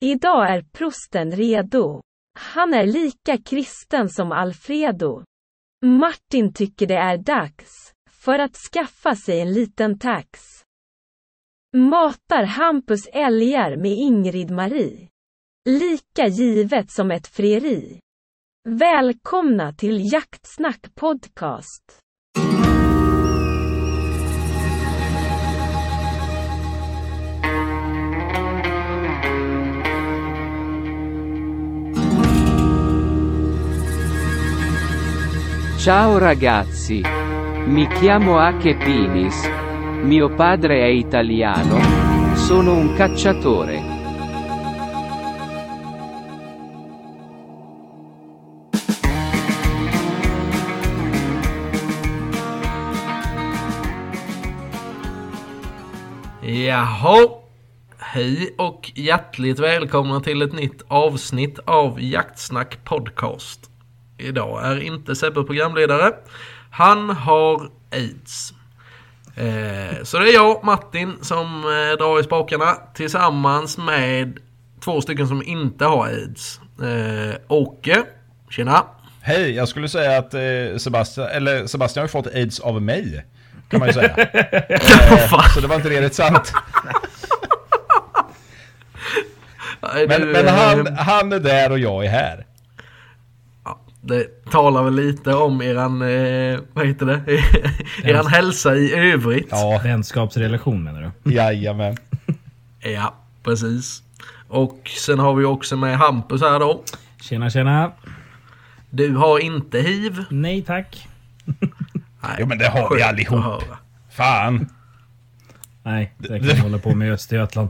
Idag är prosten redo. Han är lika kristen som Alfredo. Martin tycker det är dags för att skaffa sig en liten tax. Matar Hampus älgar med Ingrid Marie. Lika givet som ett frieri. Välkomna till Jaktsnack podcast. Ciao ragazzi. Mi chiamo Ake Pinis. Mio padre è italiano. Sono un cacciatore. Jaha. Hej och hjärtligt välkomna till ett nytt avsnitt av Jaktsnack Podcast. Idag är inte Sebbe programledare. Han har aids. Eh, så det är jag, Martin, som eh, drar i spakarna tillsammans med två stycken som inte har aids. Eh, Åke, tjena. Hej, jag skulle säga att eh, Sebastian, eller Sebastian har ju fått aids av mig. Kan man ju säga. så det var inte riktigt sant. Men, men han, han är där och jag är här. Det talar väl lite om eran, eh, vad heter det? eran hälsa i övrigt. Ja, Vänskapsrelation menar du? jajamän. Ja, precis. Och sen har vi också med Hampus här då. Tjena tjena! Du har inte hiv. Nej tack. Nej, Jo, men det har vi allihop. höra. Fan. Nej, det kan jag hålla på med i Östergötland.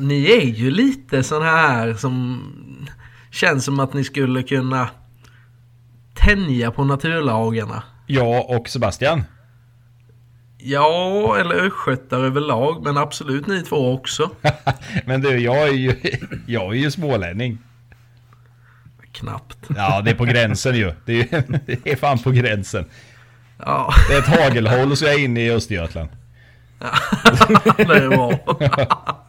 Ni är ju lite sån här som känns som att ni skulle kunna tänja på naturlagarna. Jag och Sebastian. Ja, eller östgötar överlag, men absolut ni två också. Men du, jag är ju, jag är ju smålänning. Knappt. Ja, det är på gränsen ju. Det är, det är fan på gränsen. Ja, Det är ett hagelhål så jag är inne i Östergötland. det är bra.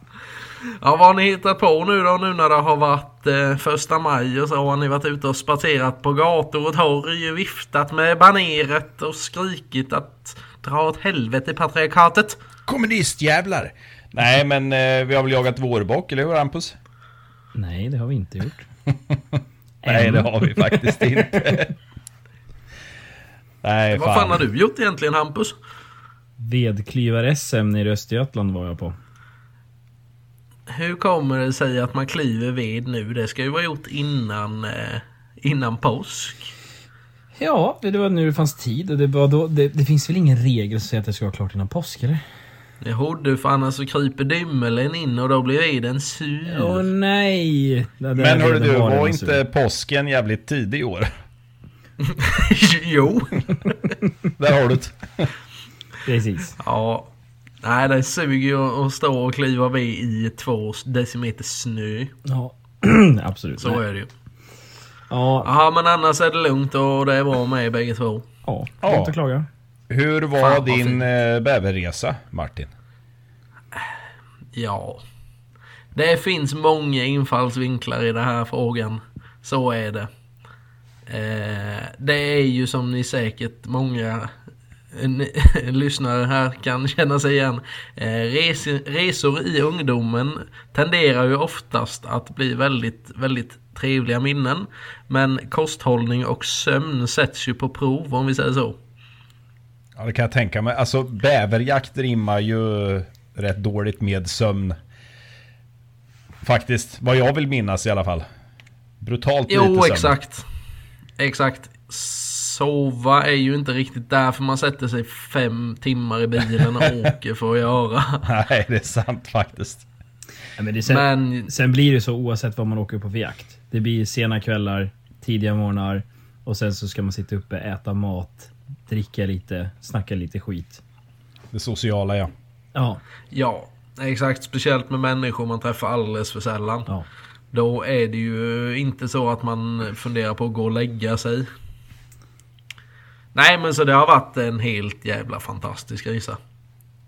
Ja, vad har ni hittat på nu då? Nu när det har varit eh, första maj och så har ni varit ute och spatserat på gator och torg, viftat med baneret och skrikit att dra åt helvete patriarkatet. Kommunistjävlar! Nej, men eh, vi har väl jagat vårbock, eller hur Hampus? Nej, det har vi inte gjort. Nej, det har vi faktiskt inte. Nej, Vad fan har du gjort egentligen Hampus? Vedklyvar-SM nere i Östergötland var jag på. Hur kommer det sig att man kliver ved nu? Det ska ju vara gjort innan, eh, innan påsk. Ja, det var nu det fanns tid och det, var då, det, det finns väl ingen regel som säger att det ska vara klart innan påsk eller? Jo du, för annars så kryper dymelen in och då blir veden sur. Åh nej! Det där Men hörru du, var redan inte sur. påsken jävligt tidig i år? jo. Där har du det. Precis. Ja. Nej, det suger ju att stå och kliva ved i två decimeter snö. Ja, absolut. Så Nej. är det ju. Ja, Jaha, men annars är det lugnt och det är bra med bägge två. ja, Ja. ja. inte klaga. Hur var Fan, din eh, bäverresa, Martin? Ja. Det finns många infallsvinklar i den här frågan. Så är det. Eh, det är ju som ni säkert många lyssnare här kan känna sig igen. Eh, res, resor i ungdomen tenderar ju oftast att bli väldigt, väldigt trevliga minnen. Men kosthållning och sömn sätts ju på prov om vi säger så. Ja, det kan jag tänka mig. Alltså, bäverjakt rimmar ju rätt dåligt med sömn. Faktiskt, vad jag vill minnas i alla fall. Brutalt lite Jo, sömn. exakt. Exakt. Sova är ju inte riktigt därför man sätter sig fem timmar i bilen och åker för att göra. Nej, det är sant faktiskt. Ja, men det sen, Men sen blir det så oavsett vad man åker på för jakt. Det blir sena kvällar, tidiga morgnar och sen så ska man sitta uppe, äta mat, dricka lite, snacka lite skit. Det sociala, ja. Ja, ja, exakt. Speciellt med människor man träffar alldeles för sällan. ja. Då är det ju inte så att man funderar på att gå och lägga sig. Nej men så det har varit en helt jävla fantastisk resa.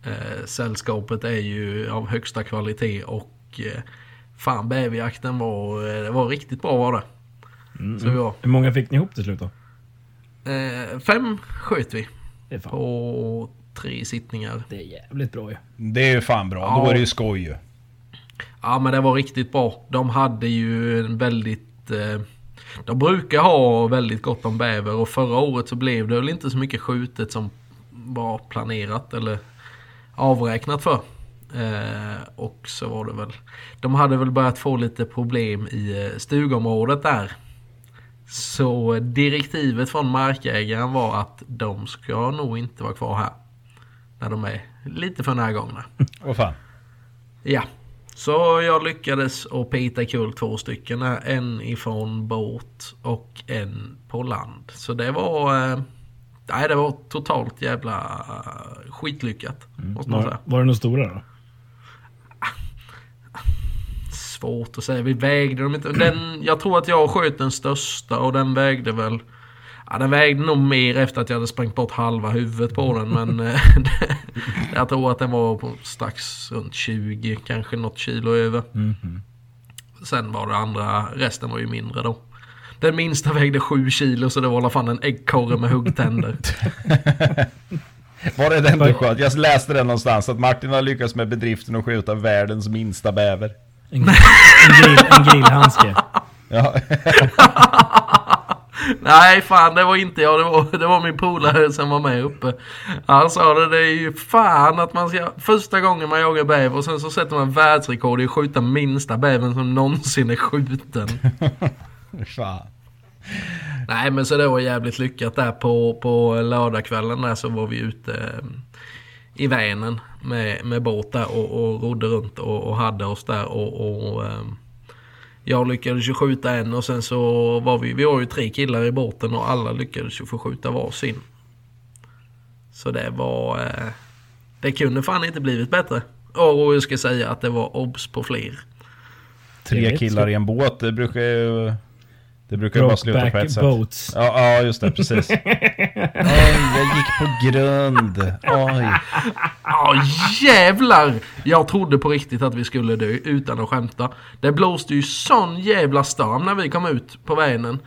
Eh, sällskapet är ju av högsta kvalitet och eh, fan bäverjakten var, eh, det var riktigt bra var det. Så ja, Hur många fick ni ihop till slut då? eh, fem sköt vi Det är, fan, på tre sittningar. det är jävligt bra ju. Det är ju fan bra. Då Ja. är det ju skoj ju. Ja men det var riktigt bra. De hade ju en väldigt... Eh, de brukar ha väldigt gott om bäver och förra året så blev det väl inte så mycket skjutet som var planerat eller avräknat för. Eh, och så var det väl... De hade väl börjat få lite problem i eh, stugområdet där. Så direktivet från markägaren var att de ska nog inte vara kvar här. När de är lite för närgångna. Vad fan. Ja, så jag lyckades att pita kul två stycken. En ifrån båt och en på land. Så det var... Eh, nej, det var totalt jävla eh, skitlyckat. Måste man Var, var det några stora då? Svårt att säga. Vi vägde dem inte. Den, jag tror att jag sköt den största och den vägde väl... Ja, den vägde nog mer efter att jag hade sprängt bort halva huvudet på den. Men eh, jag tror att den var på strax runt 20, kanske något kilo över. Sen var det andra, resten var ju mindre då. Den minsta vägde 7 kilo så det var i alla fall en äggkorre med huggtänder. Var det den du sköt? Jag läste den någonstans att Martin har lyckats med bedriften att skjuta världens minsta bäver. En, en, grill, en grillhandske. Ja, Nej fan det var inte jag, det var, det var min polare som var med uppe. Han sa det, det är ju fan att man ska, första gången man jagar bäver och sen så sätter man världsrekord i att skjuta minsta bävern som någonsin är skjuten. fan. Nej men så det var jävligt lyckat där på, på lördagskvällen där så var vi ute eh, i Vänern med, med båt där och, och rodde runt och, och hade oss där och, och eh, jag lyckades ju skjuta en och sen så var vi, vi var ju tre killar i båten och alla lyckades ju få skjuta varsin. Så det var, eh, det kunde fan inte blivit bättre. Och jag ska säga att det var obs på fler. Tre killar i en båt, det brukar ju... Det brukar ju bara sluta på ett sätt. boats. Ja, ja, just det, precis. Oj, jag gick på grund. Oj. Ja jävlar! Jag trodde på riktigt att vi skulle dö utan att skämta. Det blåste ju sån jävla storm när vi kom ut på Vänern.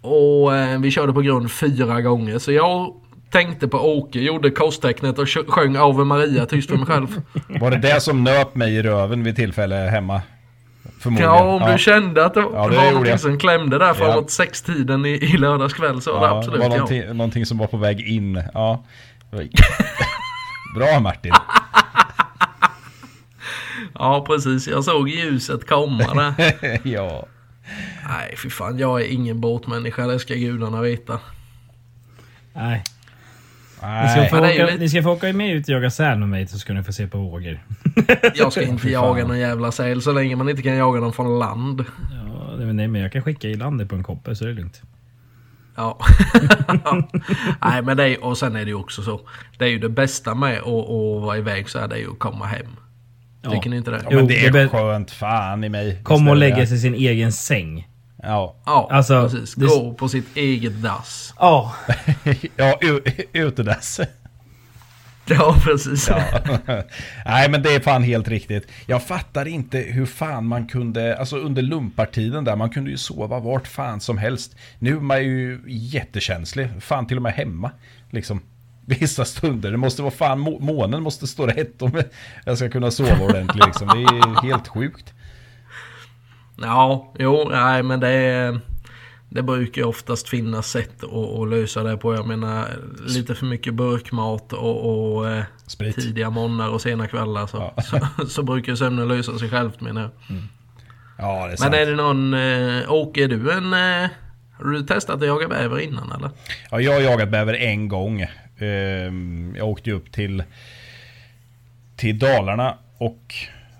Och eh, vi körde på grund fyra gånger. Så jag tänkte på Åke, gjorde korstecknet och sjöng Ave Maria tyst för mig själv. Var det det som nöp mig i röven vid tillfälle hemma? Förmodligen. Ja, om du kände att det Ja, det var någonting jag. som klämde där framåt Ja. sextiden i, i lördags kväll så var det Ja, absolut var ja. någonting, någonting som var på väg in. Ja. Bra Martin. Ja precis, jag såg ljuset komma där. ja. Nej fy fan, jag är ingen båtmänniska, det ska gudarna veta. Nej. Ni ska, få är åka, lite- ni ska få åka med ut och jaga säl med mig så ska ni få se på vågor. Jag ska inte jaga någon jävla säl så länge man inte kan jaga dem från land. Ja, nej, men jag kan skicka i landet på en koppe så är det lugnt. Ja. Nej men det är, och sen är det ju också så. Det är ju det bästa med att, att vara iväg så är det ju att komma hem. Ja. Tycker ni inte det? Ja, men det är det är skönt fan i mig. Kom är och lägga sig i sin egen säng. Ja. Ja, Alltså, precis. det- Gå på sitt eget dass. Ja. Ja, utedass. Ja, precis. Ja. Nej men det är fan helt riktigt. Jag fattar inte hur fan man kunde, alltså under lumpartiden där, man kunde ju sova vart fan som helst. Nu är man ju jättekänslig, fan till och med hemma. Liksom. Vissa stunder, det måste vara fan, må- månen måste stå rätt om jag ska kunna sova ordentligt liksom. Det är helt sjukt. Ja, jo, nej men det är... Det brukar ju oftast finnas sätt att, att lösa det på. Jag menar lite för mycket burkmat och, och eh, tidiga morgnar och sena kvällar så, Ja. så, så brukar sömnen lösa sig självt menar jag. Ja, det är sant. Men är det någon... Eh, Åke, är du en... Eh, har du testat att jaga bäver innan eller? Ja, jag har jagat bäver en gång. Ehm, Jag åkte upp till, till Dalarna och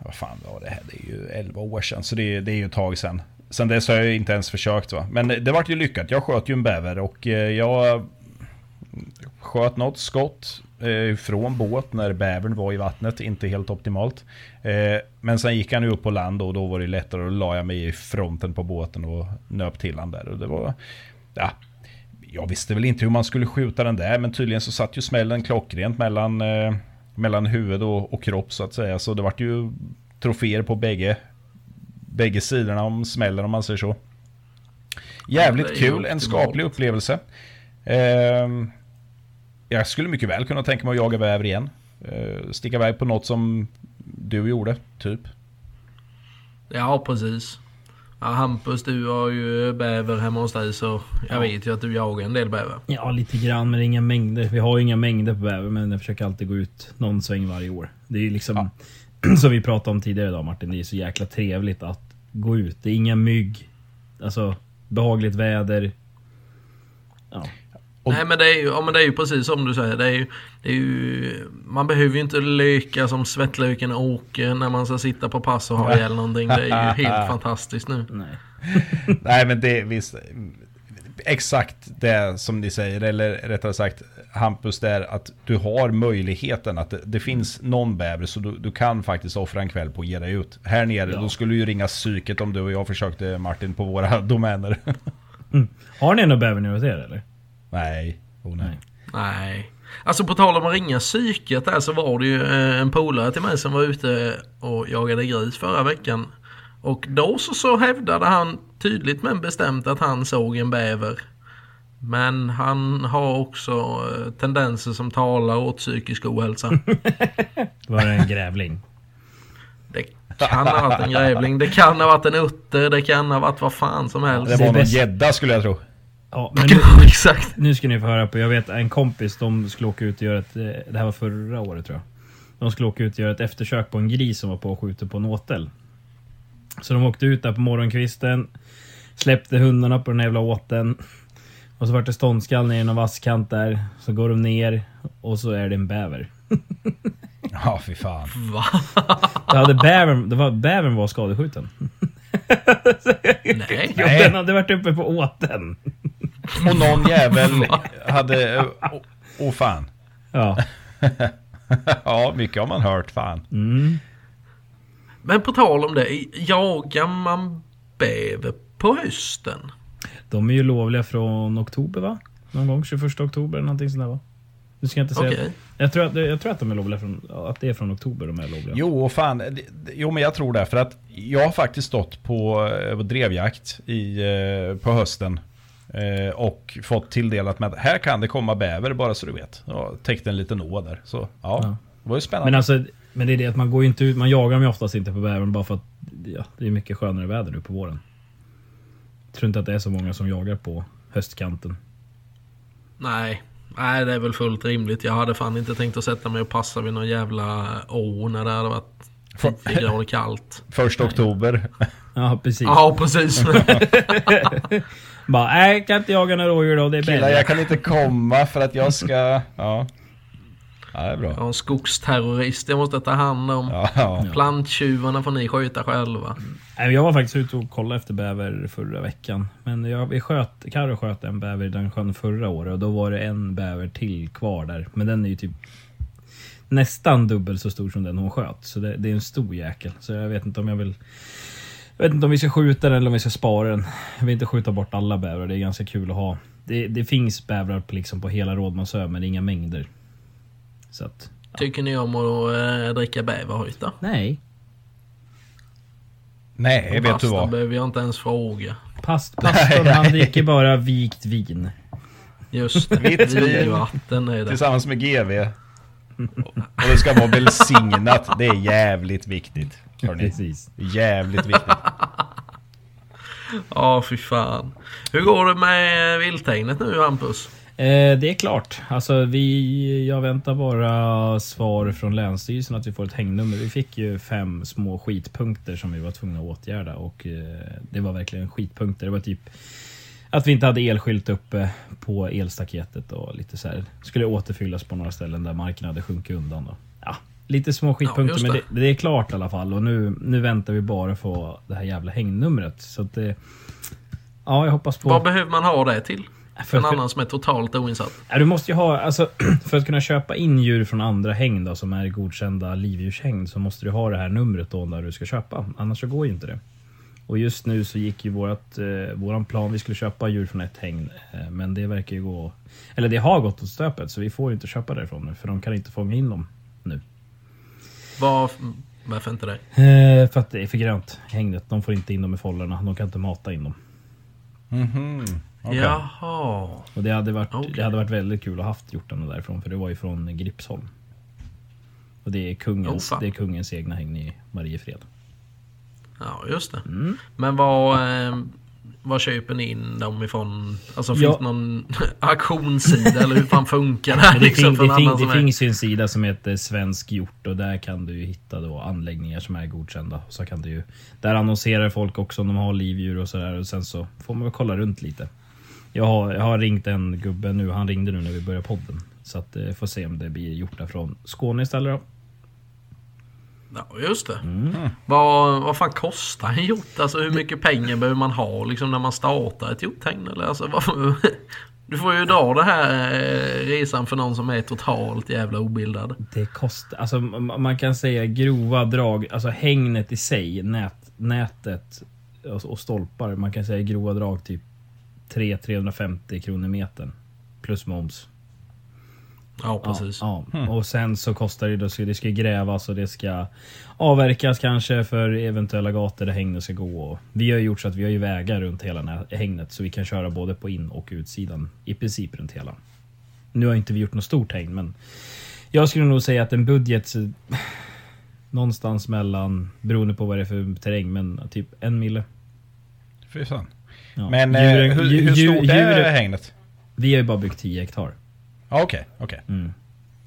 vad fan var det här? Det är ju 11 år sedan, så det, är- det är ju ett tag sedan. Sen dess har jag inte ens försökt va. Men det vart ju lyckat. Jag sköt ju en bäver och eh, jag sköt något skott eh, från båt när bävern var i vattnet. Inte helt optimalt. Eh, men sen gick han ju upp på land och då var det lättare. Då la jag mig i fronten på båten och nöp till han där. Och det var... Ja, jag visste väl inte hur man skulle skjuta den där, men tydligen så satt ju smällen klockrent mellan, mellan huvud och, och kropp så att säga. Så det vart ju troféer på bägge, bägge sidorna om smällen om man säger så. Jävligt ju kul, en skaplig upplevelse. Ehm, jag skulle mycket väl kunna tänka mig att jaga bäver igen. Uh, sticka iväg på något som du gjorde, typ. Ja, precis. Ja, Hampus, du har ju bäver hemma hos dig så jag vet ju att du jagar en del bäver. Ja, lite grann, men inga mängder. Vi har ju inga mängder på bäver, men jag försöker alltid gå ut någon sväng varje år. Det är ju liksom, som vi pratade om tidigare idag Martin, det är så jäkla trevligt att gå ut. Det är inga mygg, alltså behagligt väder. Ja, Och- Nej men det är ju, ja, men det är ju precis som du säger. Det är ju, det är ju, man behöver ju inte leka som svettlöken Åke när man ska sitta på pass och ha ihjäl någonting. Det är ju helt fantastiskt nu. nej. Nej men det är visst exakt det som ni säger, eller rättare sagt Hampus där att du har möjligheten att det, det finns någon bäver så du, du kan faktiskt offra en kväll på att ge dig ut. Här nere, Ja. då skulle ju ringa psyket om du och jag försökte Martin på våra domäner. Har ni någon bäver nere hos er eller? Nej, oh, nej. Nej. Alltså på tal om att ringa psyket där så var det ju eh, en polare till mig som var ute och jagade gris förra veckan. Och då så, så hävdade han tydligt men bestämt att han såg en bäver. Men han har också eh, tendenser som talar åt psykisk ohälsa. Var det en grävling? Det kan ha varit en grävling, det kan ha varit en utter, det kan ha varit vad fan som helst. Det var någon bäst. gädda skulle jag tro. Ja, men nu, Exakt. nu ska ni få höra på. Jag vet en kompis, de skulle åka ut och göra ett... eh, Det här var förra året tror jag. De skulle åka ut och göra ett eftersök på en gris som var på och skjuter på en åtel. Så de åkte ut där på morgonkvisten. Släppte hundarna på den jävla åteln. Och så vart det ståndskall ner i någon vasskant där. Så går de ner och så är det en bäver. Ja, fy fan. Va? Det hade bävern, det var, bävern var skadeskjuten. Nej. Nej. den hade varit uppe på åteln. Och någon jävel hade... Åh oh, fan. Ja. Ja, mycket har man hört fan. Mm. Men på tal om det, jagar man bäver på hösten? De är ju lovliga från oktober va? Någon gång 21 oktober eller någonting sånt där va? Nu ska jag inte säga... Okej. Jag, tror att, jag tror att de är lovliga från... Att det är från oktober de är lovliga. Jo, fan. Jo, men jag tror det. För att jag har faktiskt stått på, eh, på drevjakt i, eh, på hösten. Eh, Och fått tilldelat med att här kan det komma bäver, bara så du vet. Jag täckte en liten å där. Så ja, Ja. det var ju spännande. Men alltså, men det är det att man går ju inte ut, man jagar dem ju oftast inte på bävern bara för att ja, det är mycket skönare väder nu på våren. Jag tror inte att det är så många som jagar på höstkanten. Nej. Nej, det är väl fullt rimligt. Jag hade fan inte tänkt att sätta mig och passa vid någon jävla å när det hade varit 10 grader kallt. Första oktober. Ja, precis. Ja, precis. Bara, nej, jag kan inte jaga några rådjur då, det är Killar, jag kan inte komma för att jag ska... Ja, ja det är Jag bra. har en skogsterrorist jag måste ta hand om. Ja, ja. Planttjuvarna får ni skjuta själva. Nej, Jag var faktiskt ute och kollade efter bäver förra veckan. Men jag, vi sköt, Karo sköt en bäver i den sjön förra året och då var det en bäver till kvar där. Men den är ju typ nästan dubbelt så stor som den hon sköt. Så det, det är en stor jäkel. Så jag vet inte om jag vill... Jag vet inte om vi ska skjuta den eller om vi ska spara den. Jag vill inte skjuta bort alla bävrar, det är ganska kul att ha. Det, det finns bävrar på, liksom på hela Rådmansö men inga mängder. Så att... Tycker ni om att äh, dricka bäverhojta? Nej. Nej, vet du Pastan vad? behöver jag inte ens fråga. Past, pastorn han dricker bara vikt vin. Just det, Vitt vin. vinvatten är det. Tillsammans med GV. Och det ska vara välsignat. Det är jävligt viktigt. Hörni. Precis. Jävligt viktigt. Ja, fy fan. Hur går det med vilthägnet nu Hampus? Eh, det är klart. Alltså vi, jag väntar bara svar från Länsstyrelsen att vi får ett hängnummer. Vi fick ju fem små skitpunkter som vi var tvungna att åtgärda och eh, det var verkligen skitpunkter. Det var typ att vi inte hade elskylt uppe på elstaketet och lite så här. Skulle återfyllas på några ställen där marken hade sjunkit undan. Då. Ja, lite små skitpunkter just men det. det, är klart i alla fall och nu, nu väntar vi bara på det här jävla hängnumret. Så att det, Ja, jag hoppas på... Vad behöver man ha det till? För För en annan som är totalt oinsatt. Ja, du måste ju ha, alltså, för att kunna köpa in djur från andra hägn då, som är godkända livdjurshägn så måste du ha det här numret då när du ska köpa. Annars så går ju inte det. Och just nu så gick ju vårat, eh, våran plan, vi skulle köpa djur från ett hägn. Eh, men det verkar ju gå, eller det har gått åt stöpet så vi får ju inte köpa därifrån nu för de kan inte fånga in dem. Var, varför inte det? Eh, för att det är för grönt hängnet. De får inte in dem i fållorna. De kan inte mata in dem. Mhm. Okej. Jaha. Och det hade varit, Okej. det hade varit väldigt kul att haft hjortarna därifrån. För det var ju från Gripsholm. Och det är kungens, Oh, det är kungens egna hägn i Mariefred. Ja, just det. Mm. Men vad, eh, vad köper ni in dem ifrån? Alltså finns Ja. det någon auktionssida eller hur fan funkar det här? Det, liksom, fin, det, fin, det är- finns ju en sida som heter Svensk Hjort och där kan du ju hitta då anläggningar som är godkända. Så kan du ju, där annonserar folk också om de har livdjur och sådär och sen så får man väl kolla runt lite. Jag har, jag har ringt en gubbe nu, han ringde nu när vi började podden. Så att eh, får se om det blir hjortar från Skåne istället då. Ja, just det. Mm. Vad, vad fan kostar en hjort? Alltså hur mycket pengar behöver man ha liksom när man startar ett hjorthägn? Eller alltså, vad, du får ju dra det här eh, resan för någon som är totalt jävla obildad. Det kostar, alltså man kan säga grova drag, alltså hängnet i sig, nät, nätet och, och stolpar. Man kan säga grova drag typ 3-350 kronor metern. Plus moms. Ja, precis. Ja, ja. Och sen så kostar det, då ska, det ska grävas och det ska avverkas kanske för eventuella gator där hängnet ska gå. Och vi har ju gjort så att vi har ju vägar runt hela hängnet så vi kan köra både på in och utsidan. I princip runt hela. Nu har inte vi gjort något stort hägn men jag skulle nog säga att en budget någonstans mellan, beroende på vad det är för terräng, men typ en mille. Fy fan. Ja. Men eh, Djuren- hur, djur- hur djur- stort är djuren- hängnet? Vi har ju bara byggt 10 hektar. Ja, Okej, okej. Mm.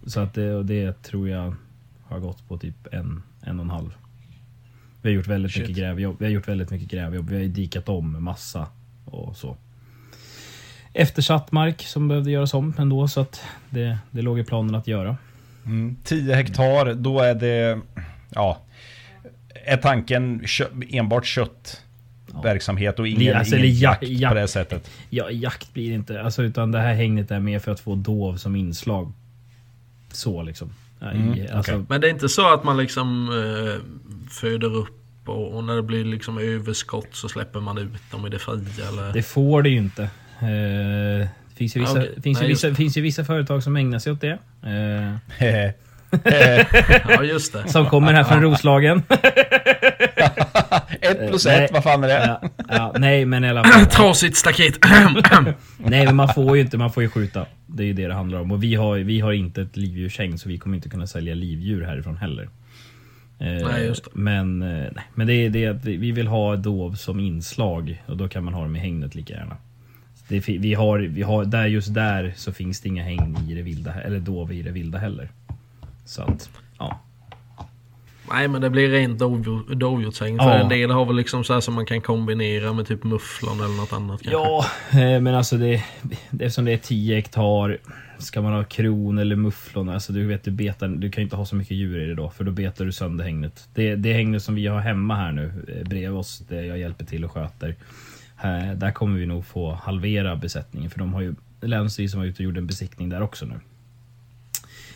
Så att det, och det tror jag har gått på typ en, en och en halv. Vi har gjort väldigt Shit. mycket grävjobb. Vi har gjort väldigt mycket grävjobb. Vi har dikat om massa och så. Eftersatt mark som behövde göras om ändå så att det, det låg i planen att göra. Mm. 10 hektar, då är det... Ja. Är tanken kö, enbart köttverksamhet och ingen, alltså, ingen jakt ja- på det sättet? Ja, jakt blir inte. Alltså, utan det här hängnet är mer för att få dov som inslag. Så liksom. I, Mm, alltså, okej. Men det är inte så att man liksom eh, föder upp och, och när det blir liksom överskott så släpper man ut dem i det fria eller? Det får det ju inte. Eh, det finns ju, vissa, Ah, okej. finns, ju Nej, just vissa, finns ju vissa företag som ägnar sig åt det. Eh, Ja just det. som kommer här från Roslagen. ett plus nej. ett, vad fan är det? ja, ja, nej, men i alla fall. Trasigt staket. Nej, men man får ju inte, man får ju skjuta. Det är ju det det handlar om. Och vi har, vi har inte ett livdjurshägn så vi kommer inte kunna sälja livdjur härifrån heller. Eh, Nej, just det. Men, eh, nej, men det är det att vi vi vill ha dov som inslag och då kan man ha dem i hängnet lika gärna. Det, vi har, vi har, där, just där så finns det inga hägn i det vilda, eller dov i det vilda heller. Så att, ja. Nej men det blir rent dovhjort- dovhjortshägn. För Ja. en del har väl liksom så här som man kan kombinera med typ mufflon eller något annat kanske. Ja, eh, men alltså det, det, eftersom det är 10 hektar Ska man ha kron eller mufflon, alltså du vet du betar, du kan inte ha så mycket djur i det då för då betar du sönder hängnet. Det, det hängnet som vi har hemma här nu eh, bredvid oss, det jag hjälper till och sköter. Här, där kommer vi nog få halvera besättningen för de har ju Länsstyrelsen var ute och gjorde en besiktning där också nu.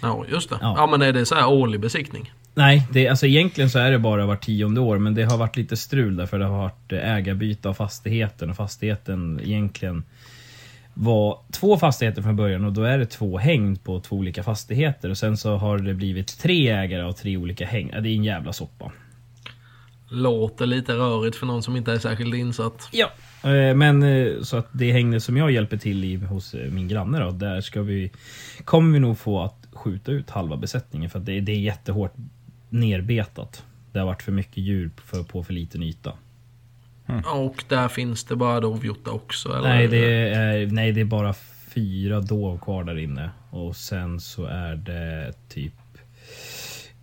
Ja just det. Ja. Ja. men är det så här årlig besiktning? Nej, det, alltså egentligen så är det bara var tionde år men det har varit lite strul därför det har varit eh, ägarbyte av fastigheten och fastigheten egentligen var två fastigheter från början och då är det två häng på två olika fastigheter och sen så har det blivit tre ägare av tre olika häng. Det är en jävla soppa. Låter lite rörigt för någon som inte är särskilt insatt. Ja. Eh, Men eh, så att det hängnet som jag hjälper till i hos min granne då, där ska vi kommer vi nog få att skjuta ut halva besättningen för att det, det är jättehårt nerbetat. Det har varit för mycket djur för, på för liten yta. Och där finns det bara dovhjortar också eller? Nej det, är, nej, det är bara fyra dov kvar där inne. Och sen så är det typ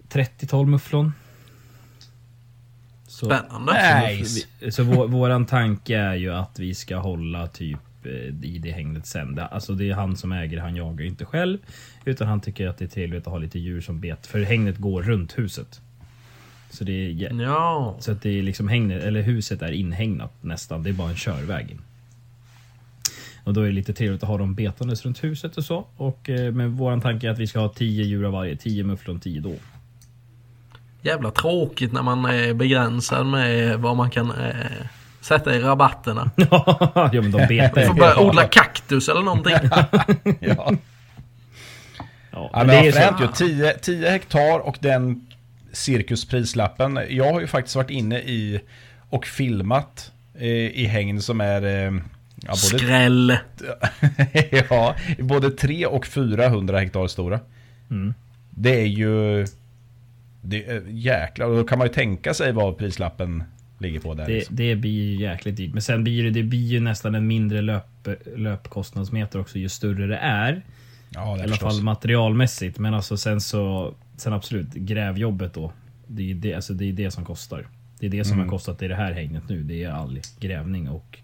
30-tal mufflon. Så, Spännande. Nice. vi- så vår, våran tanke är ju att vi ska hålla typ eh, i det hängnet sen. Alltså det är han som äger, han jagar inte själv. Utan han tycker att det är trevligt att ha lite djur som bet. För hängnet går runt huset. Så det är, Ja. så att det är liksom hängnet, eller huset är inhägnat nästan. Det är bara en körväg in. Och då är det lite trevligt att ha dem betandes runt huset och så. Och eh, men våran tanke är att vi ska ha 10 djur av varje. 10 mufflon, 10 dov. Jävla tråkigt när man är begränsad med vad man kan eh, sätta i rabatterna. ja men de betar Vi får börja odla kaktus eller någonting. Ja. Ja, men det är fränt ju. 10, 10 hektar och den cirkusprislappen. Jag har ju faktiskt varit inne i och filmat eh, i hägn som är eh, ja, både, Skräll. ja, både 3 och 400 hektar stora. Mm. Det är ju... Det är jäklar, och då kan man ju tänka sig vad prislappen ligger på där. Det, liksom. det blir ju jäkligt dyrt. Men sen blir det, det blir ju nästan en mindre löp, löpkostnadsmeter också ju större det är. Ja, I alla fall materialmässigt. Men alltså sen så... Sen absolut, grävjobbet då. Det är det, alltså det, är det som kostar. Det är det som Mm. har kostat i det här hägnet nu. Det är all grävning och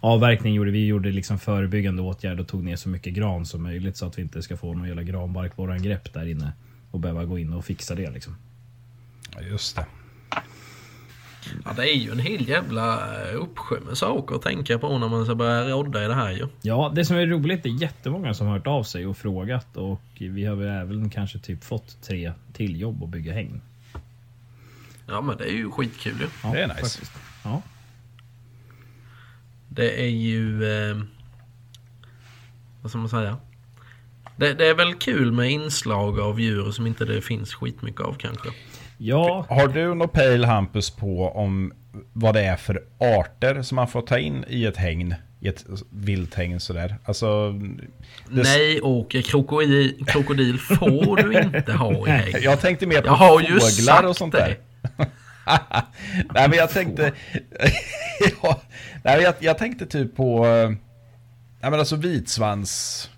avverkning gjorde vi. gjorde liksom förebyggande åtgärd och tog ner så mycket gran som möjligt så att vi inte ska få någon jävla granbarkborrangrepp där inne. Och behöva gå in och fixa det liksom. Just det. Ja, det är ju en hel jävla eh, uppsjö med saker att tänka på när man ska börja rodda i det här ju. Ja, det som är roligt, det är jättemånga som har hört av sig och frågat och vi har väl även kanske typ fått tre till jobb att bygga hägn. Ja men det är ju skitkul ju. Ja, Det är nice. faktiskt. Ja. Det är ju... Eh, vad ska man säga? Det, det är väl kul med inslag av djur som inte det finns skitmycket av kanske. Ja, Har du något pejl Hampus på om vad det är för arter som man får ta in i ett hägn? I ett vilthägn sådär. Alltså... det- Nej Åke, krokodil, krokodil får du inte ha i hägn. Jag tänkte mer på Jag har ju fåglar sagt och sånt det. där. Nej men jag tänkte... ja, nej, jag, jag tänkte typ på... eh, Nej men alltså vitsvans...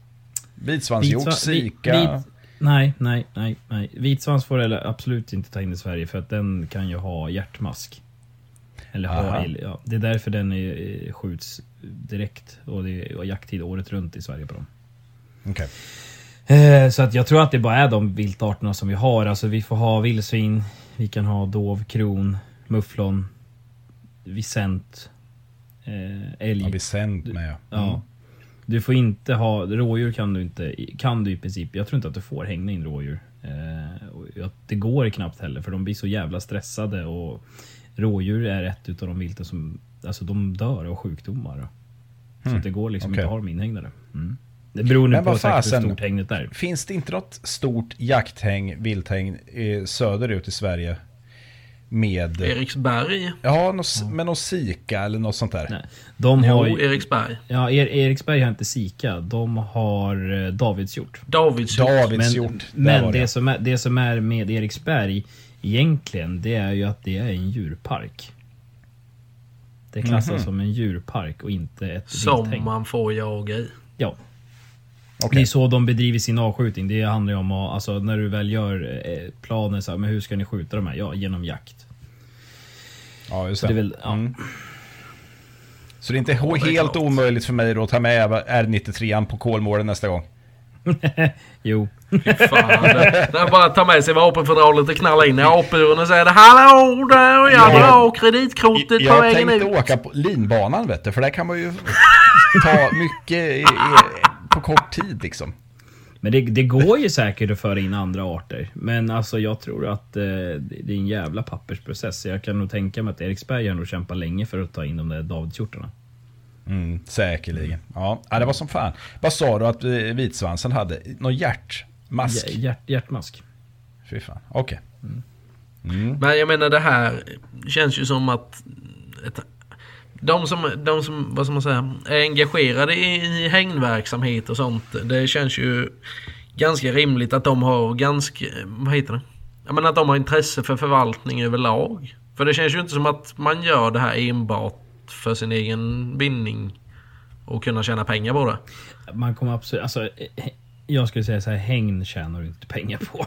Vitsvanshjort, Vitsva- vi- sika. vit- Nej, nej, nej, nej. Vitsvans får eller absolut inte ta in i Sverige för att den kan ju ha hjärtmask. Eller ha, ja, det är därför den är, eh, skjuts direkt och det är jakttid året runt i Sverige på dem. Okej. Eh, Så att jag tror att det bara är de viltarterna som vi har. Alltså vi får ha vildsvin, vi kan ha dov, kron, mufflon, visent, eh, älg. Ja, Vicent med ja. Ja. Du får inte ha, rådjur kan du inte, kan du i princip, jag tror inte att du får hänga in rådjur. Eh, det går knappt heller för de blir så jävla stressade och rådjur är ett utav de vilten som, alltså de dör av sjukdomar. Så att det går liksom okej. inte att ha dem inhägnade. Mm. Det beror nu på säkert hur stort hägnet är. Finns det inte något stort jakthäng, vilthäng eh, söderut i Sverige? Med... Eriksberg? Ja, något, med någon sika eller något sånt där. Nej. De har Jo, Eriksberg. ja, er, Eriksberg har inte Sika, de har eh, Davidshjort. Davidshjort. Davidshjort. Men, men var det, som är, det som är med Eriksberg egentligen, det är ju att det är en djurpark. Det klassas Mhm. som en djurpark och inte ett Som vilthägn. man får jaga i. Ja, Okej. det är så de bedriver sin avskjutning. Det handlar ju om att, alltså när du väl gör eh, planen så här, men hur ska ni skjuta de här? Ja, genom jakt. Ja, just Så det. det är väl, ja. Mm. Så det är inte det är helt klart. omöjligt för mig då att ta med R93 på Kolmården nästa gång. Jo. Fan, det, det är bara att ta med sig vapenfodralet och knalla in i apuren och säga Hallå där och jag drar kreditkortet på Jag vägen tänkte ut. åka på linbanan vet du, för där kan man ju ta mycket i, i, på kort tid liksom. Men det, det går ju säkert att föra in andra arter. Men alltså jag tror att eh, det är en jävla pappersprocess. Jag kan nog tänka mig att Eriksberg har nog kämpat länge för att ta in de där Davidshjortarna. Mm, säkerligen. Ja, ja, det var som fan. Vad sa du att eh, vitsvansen hade? Någon hjärtmask? Hj- Hjärt, hjärtmask. Fy fan, okej. Men jag menar det här känns ju som att ett, de, som, de som, vad ska man säga, är engagerade i hägnverksamhet och sånt. Det känns ju ganska rimligt att de har ganska, vad heter det? Jag menar att de har intresse för förvaltning överlag. För det känns ju inte som att man gör det här enbart för sin egen vinning och kunna tjäna pengar på det. Man kommer absolut... Alltså, eh, jag skulle säga så här, hägn tjänar du inte pengar på.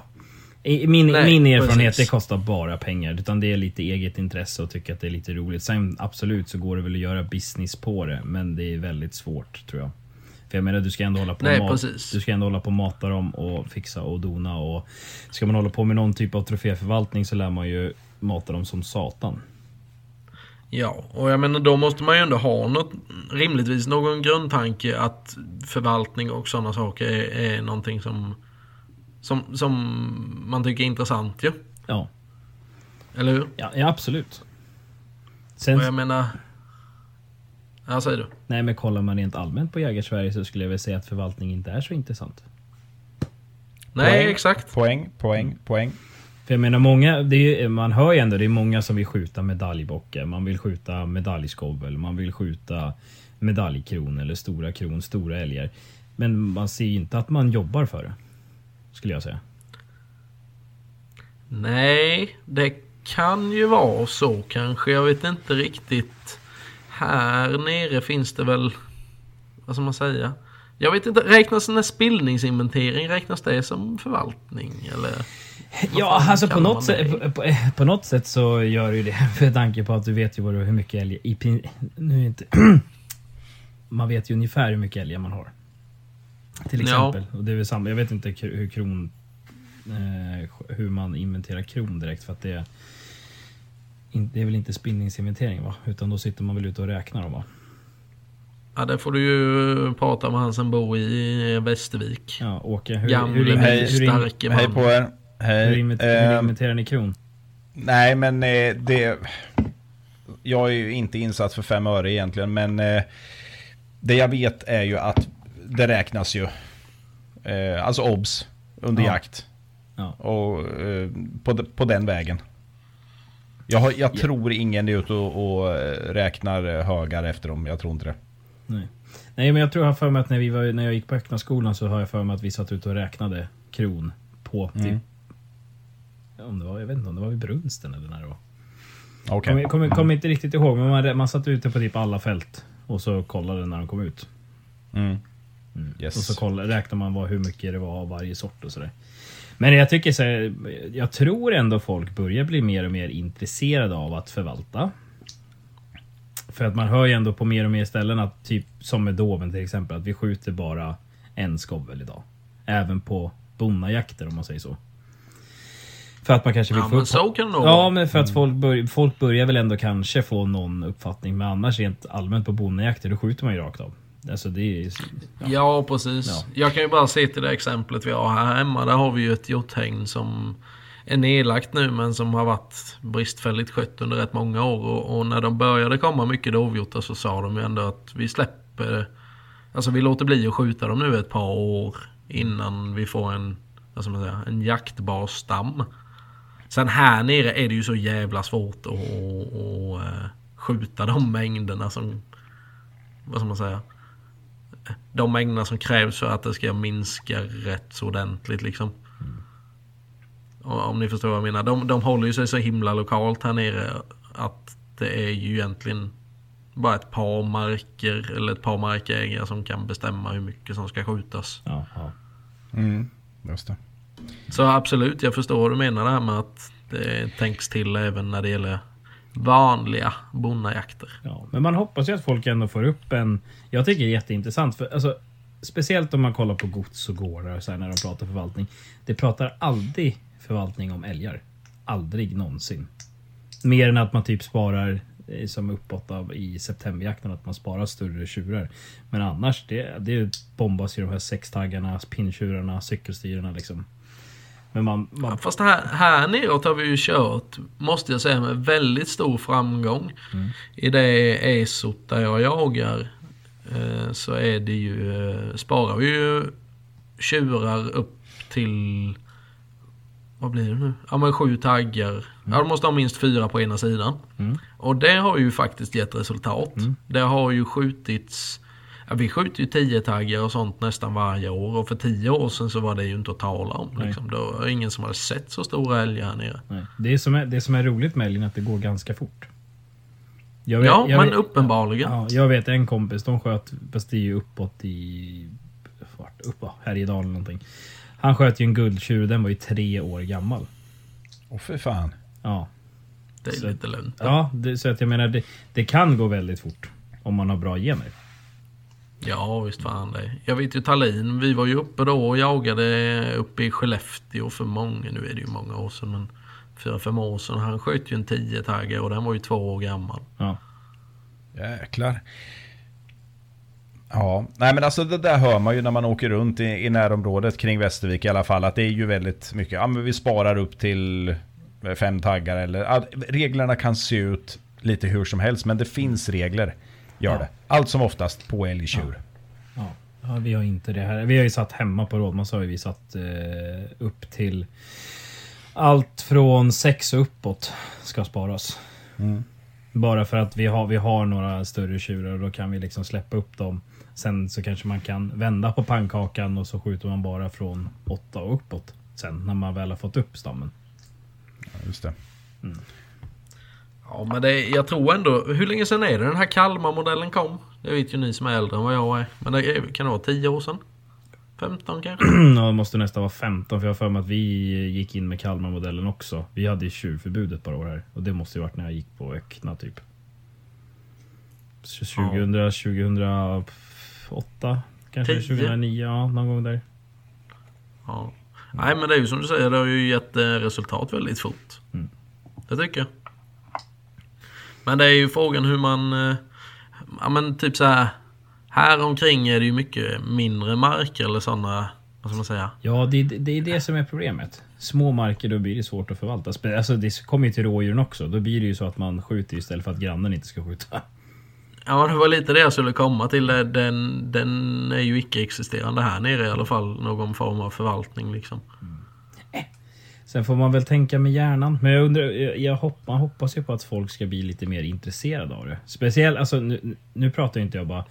Min, Nej, min erfarenhet, precis. det kostar bara pengar. Utan det är lite eget intresse och tycka att det är lite roligt. Sen absolut så går det väl att göra business på det. Men det är väldigt svårt tror jag. För jag menar du ska ändå hålla på Nej, mat, precis. Du ska ändå hålla på och mata dem och fixa och dona. Och ska man hålla på med någon typ av troféförvaltning så lär man ju mata dem som satan. Ja, och jag menar då måste man ju ändå ha något, rimligtvis någon grundtanke att förvaltning och sådana saker är, är någonting som, som, som man tycker är intressant ju. Ja, Eller hur? ja, ja absolut. Sen, Och jag menar... Ja, säger du. nej men kollar man rent allmänt på Jägarsverige så skulle jag väl säga att förvaltning inte är så intressant. Nej, Poäng, exakt. Poäng, poäng, poäng. För jag menar många, det är, man hör ju ändå det är många som vill skjuta medaljbockar. Man vill skjuta medaljskovel, man vill skjuta medaljkron eller stora kron, stora älgar. Men man ser ju inte att man jobbar för det. Skulle jag säga. Nej, det kan ju vara så kanske. Jag vet inte riktigt. Här nere finns det väl, vad ska man säga? Jag vet inte, räknas den här spillningsinventering, räknas det som förvaltning eller? Ja, alltså på något, sätt, på, på, på något sätt så gör det ju det. För tanke på att du vet ju vad, du- hur mycket älg... I, nu är inte... man vet ju ungefär hur mycket älgar man har. Till Ja. exempel. Och det är väl samma. Jag vet inte hur kron... Eh, hur man inventerar kron direkt för att det in- Det är väl inte spinningsinventering va? Utan då sitter man väl ute och räknar dem va? Ja, det får du ju prata med han som bor i Västervik. Ja, Åke. Hur, Gamle, hur, hur, hej, starke Hej man. på er. Hej. hur, inventer- hur Eh, inventerar ni kron? Nej, men eh, det... Jag är ju inte insatt för fem öre egentligen, men eh, det jag vet är ju att det räknas ju. Eh, alltså obs under Ja. jakt. Ja. Och eh, på, på den vägen. Jag, har, jag tror ingen är ute och, och eh, räknar eh, högar efter dem. Jag tror inte det. Nej. Nej, men jag tror jag har för mig att när, vi var, när jag gick på öppna skolan så har jag för mig att vi satt ute och räknade kron på typ... Mm. Om det var, jag vet inte om det var vid brunsten eller när det var. Okej. Kommer kommer kommer inte riktigt ihåg, men man, man satt ute på typ alla fält. Och så kollade när de kom ut. Mm. Och Yes. så koll, räknade man vad, hur mycket det var av varje sort och sådär. Men jag tycker så här, jag tror ändå folk börjar bli mer och mer intresserade av att förvalta. För att man hör ju ändå på mer och mer ställen att typ som med Doven till exempel, att vi skjuter bara en skovel idag. Även på bonnajakter om man säger så. För att man kanske vill Ja, få men så kan det Ja, men för att folk, bör, folk börjar väl ändå kanske få någon uppfattning. Men annars rent allmänt på bonnajakter, då skjuter man ju rakt av. Alltså det är... Ja. Ja, precis. Ja. Jag kan ju bara se till det exemplet vi har här hemma. Där har vi ju ett hjorthägn som är nedlagt nu men som har varit bristfälligt skött under rätt många år. Och, och när de började komma mycket dovhjortar så sa de ju ändå att vi släpper... Alltså vi låter bli att skjuta dem nu ett par år innan vi får en, vad ska man säga, en jaktbar stam. Sen här nere är det ju så jävla svårt att, att, att eh, skjuta de mängderna som... Vad ska man säga? De mängderna som krävs för att det ska minska rätt så ordentligt liksom. Och Om ni förstår vad jag menar. De, de håller ju sig så himla lokalt här nere att det är ju egentligen bara ett par marker eller ett par markägare som kan bestämma hur mycket som ska skjutas. Ja, ja. Mm. Just det. Så absolut, jag förstår vad du menar det här med att det tänks till även när det gäller vanliga bonnajakter. Ja, men man hoppas ju att folk ändå får upp en... Jag tycker det är jätteintressant. För, alltså, speciellt om man kollar på gods och gårdar och så här, när de pratar förvaltning. Det pratar aldrig förvaltning om älgar. Aldrig någonsin. Mer än att man typ sparar eh, som uppåt av i septemberjakten att man sparar större tjurar. Men annars, det, det bombas ju de här sextaggarna, pinntjurarna, cykelstyrarna liksom. Men man... Ja, man fast här, här neråt har vi ju kört, måste jag säga, med väldigt stor framgång. I det ESOT där jag jagar eh, så är det ju, eh, sparar vi ju tjurar upp till, vad blir det nu? Ja men sju taggar. Ja de måste ha minst fyra på ena sidan. Mm. Och det har ju faktiskt gett resultat. Det har ju skjutits Ja, vi skjuter ju 10 taggar och sånt nästan varje år och för 10 år sedan så var det ju inte att tala om. Liksom. Då var det ingen som hade sett så stora älgar här nere. nej. Det, som är, det som är roligt med älgen är att det går ganska fort. Jag vet- ja, jag men vet- uppenbarligen. Ja, jag vet en kompis, de sköt, fast det är ju uppåt i... Vart? Upp, Härjedalen någonting. Han sköt ju en guldtjur, den var ju tre år gammal. Åh för fan. Ja, Det är Så- lite lugnt. ja det, så att jag menar, det, det kan gå väldigt fort. Om man har bra gener. Ja, visst fan det. Jag vet ju Tallin, vi var ju uppe då och jagade uppe i Skellefteå för många, nu är det ju många år sedan, men fyra, fem år sedan. Han sköt ju en 10 tagge och den var ju två år gammal. Ja, Jäklar. Ja, nej men alltså det där hör man ju när man åker runt i, i närområdet kring Västervik i alla fall. Att det är ju väldigt mycket, ja men vi sparar upp till eh, fem taggar eller... ja, reglerna kan se ut lite hur som helst men det finns regler. Gör Ja. det. Allt som oftast på älgtjur. ja. ja, vi har inte det här. Vi har ju satt hemma på Rådmansö har vi satt eh, upp till Allt från sex och uppåt ska sparas. Bara för att vi har, vi har några större tjurar och då kan vi liksom släppa upp dem. Sen så kanske man kan vända på pannkakan och så skjuter man bara från åtta och uppåt. Sen när man väl har fått upp stammen. Just det. Ja, men det, jag tror ändå... Hur länge sedan är det den här Kalmar-modellen kom? Det vet ju ni som är äldre än vad jag är. Men det kan det vara 10 år sedan? 15 kanske? Ja, det måste nästan vara 15 för jag har för mig att vi gick in med Kalmar-modellen också. Vi hade ju tjurförbud ett par år här och det måste ju varit när jag gick på Öckna typ. Så 2000, 2008 kanske? Tio. 2009, ja någon gång där. Ja. Nej, men det är ju som du säger, det har ju gett eh, resultat väldigt fort. Mm. Det tycker jag. Men det är ju frågan hur man... eh, Ja men typ så här. Här omkring är det ju mycket mindre marker eller sådana... Vad ska man säga? Ja, det, det är det som är problemet. Små marker, då blir det svårt att förvalta. Alltså, det kommer ju till rådjuren också. Då blir det ju så att man skjuter istället för att grannen inte ska skjuta. Ja det var lite det jag skulle komma till. Den, den är ju icke-existerande här nere i alla fall. Någon form av förvaltning liksom. Sen får man väl tänka med hjärnan. Men jag undrar, jag, hoppas, man hoppas ju på att folk ska bli lite mer intresserade av det. Speciellt, alltså nu, nu pratar inte jag bara...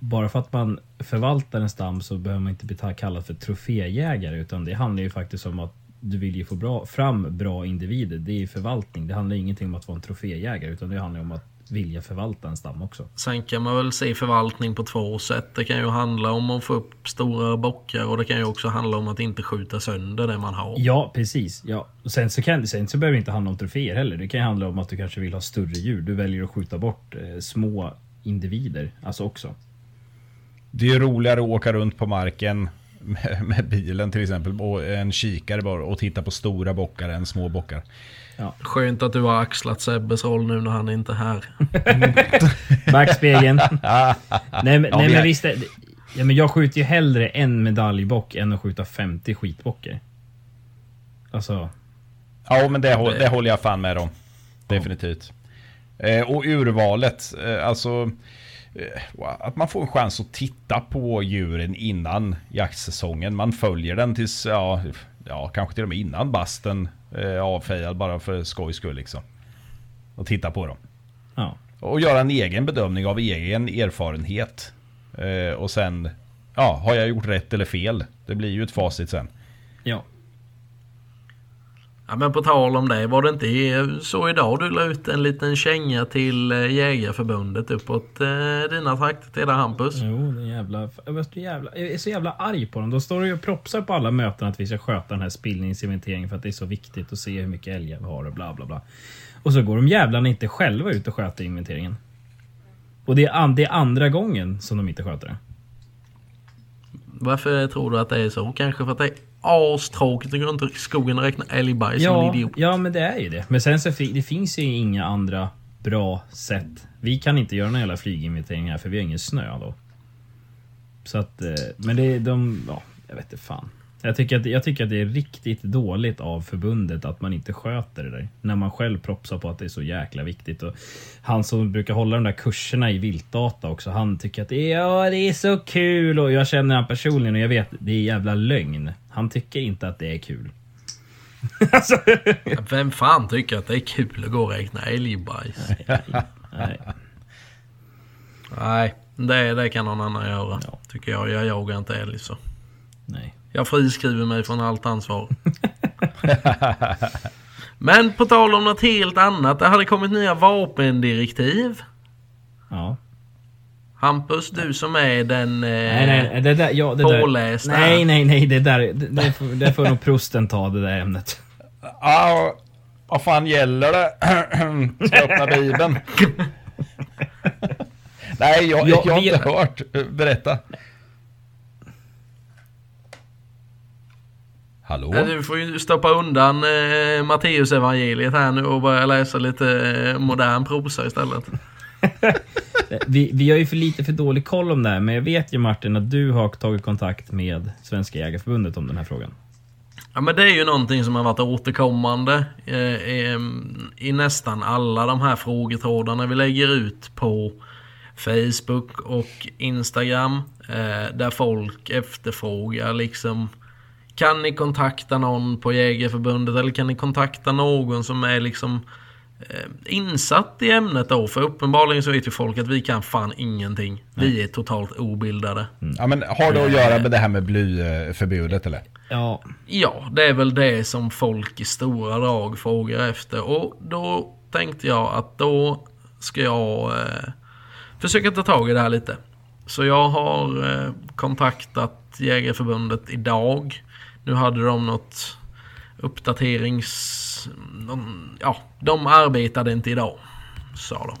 Bara för att man förvaltar en stam så behöver man inte bli kallad för troféjägare. Utan det handlar ju faktiskt om att du vill ju få bra, fram bra individer. Det är ju förvaltning. Det handlar ingenting om att vara en troféjägare. Utan det handlar om att vilja förvalta en stam också. Sen kan man väl se förvaltning på två sätt. Det kan ju handla om att få upp stora bockar och det kan ju också handla om att inte skjuta sönder det man har. Ja, precis. Ja. Och sen, så kan, sen så behöver det inte handla om troféer heller. Det kan ju handla om att du kanske vill ha större djur. Du väljer att skjuta bort eh, små individer. Alltså också. Det är ju roligare att åka runt på marken med, med bilen till exempel och en kikare bara och titta på stora bockar än små bockar. Skönt att du har axlat Sebbes roll nu när han inte är här. Backspegeln. nej men, nej, vi men är- visst. är- Ja, men jag skjuter ju hellre en medaljbock än att skjuta 50 skitbockar. Alltså, Ja, men det, hå- det håller jag fan med om. Definitivt. Eh, och urvalet, eh, alltså att man får en chans att titta på djuren innan jaktsäsongen. Man följer den tills, ja, ja kanske till och med innan basten eh, avfejad bara för skojs skull liksom. Och titta på dem. ja. Och göra en egen bedömning av egen erfarenhet. Eh, och sen, ja, har jag gjort rätt eller fel? Det blir ju ett facit sen. Ja. Ja, men på tal om det, var det inte så idag du la ut en liten känga till eh, Jägarförbundet uppåt eh, dina trakter till där Hampus? Jo, jävla... Jag är, så jävla... jag är så jävla arg på dem. De står ju och propsar på alla möten att vi ska sköta den här spillningsinventeringen för att det är så viktigt att se hur mycket älgar vi har och bla bla bla. Och så går de jävlarna inte själva ut och sköter inventeringen. Och det är, an- det är andra gången som de inte sköter det. Varför tror du att det är så? Kanske för att det astråkigt att gå runt i skogen och räkna älgbajs som en Ja, idiot. ja, men det är ju det. Men sen så det finns ju inga andra bra sätt. Vi kan inte göra någon jävla flyginventering här för vi har ingen snö då. Så att, eh, men det är de, ja, jag vet inte fan. Jag tycker, att, jag tycker att det är riktigt dåligt av förbundet att man inte sköter det där. När man själv propsar på att det är så jäkla viktigt. Och han som brukar hålla de där kurserna i viltdata också, han tycker att ja, det är så kul. Och jag känner han personligen och jag vet, det är jävla lögn. Han tycker inte att det är kul. alltså, Vem fan tycker att det är kul att gå och räkna älgbajs? nej. Nej, det, det kan någon annan göra. Ja. Tycker jag. Jag jagar inte älg så. nej. Jag friskriver mig från allt ansvar. Men på tal om något helt annat. Det hade kommit nya vapendirektiv. Ja. Hampus, du som är den... Eh, Nej, nej, det där, ja, det där. Pålästa. Nej, nej, nej, det där, det, det, får, det får nog prosten ta det där ämnet. Ja, vad fan gäller det? Ska jag öppna bibeln? Nej, jag, Ja, jag har vi- inte hört. Berätta. Hallå? Du får ju stoppa undan eh, Matteus evangeliet här nu och börja läsa lite eh, modern prosa istället. Vi, vi har ju för lite för dålig koll om det här, men jag vet ju Martin att du har tagit kontakt med Svenska Jägareförbundet om den här frågan. Ja men det är ju någonting som har varit återkommande eh, eh, i nästan alla de här frågetrådarna vi lägger ut på Facebook och Instagram. Eh, där folk efterfrågar liksom kan ni kontakta någon på Jägarförbundet eller kan ni kontakta någon som är liksom eh, insatt i ämnet då? För uppenbarligen så vet ju folk att vi kan fan ingenting. Vi är totalt obildade. Ja, men har det att göra med det här med blyförbudet eller? Ja, Ja, det är väl det som folk i stora drag frågar efter. Och då tänkte jag att då ska jag eh, försöka ta tag i det här lite. Så jag har eh, kontaktat Jägarförbundet idag. Nu hade de något uppdaterings... De, ja, de arbetade inte idag, sa de.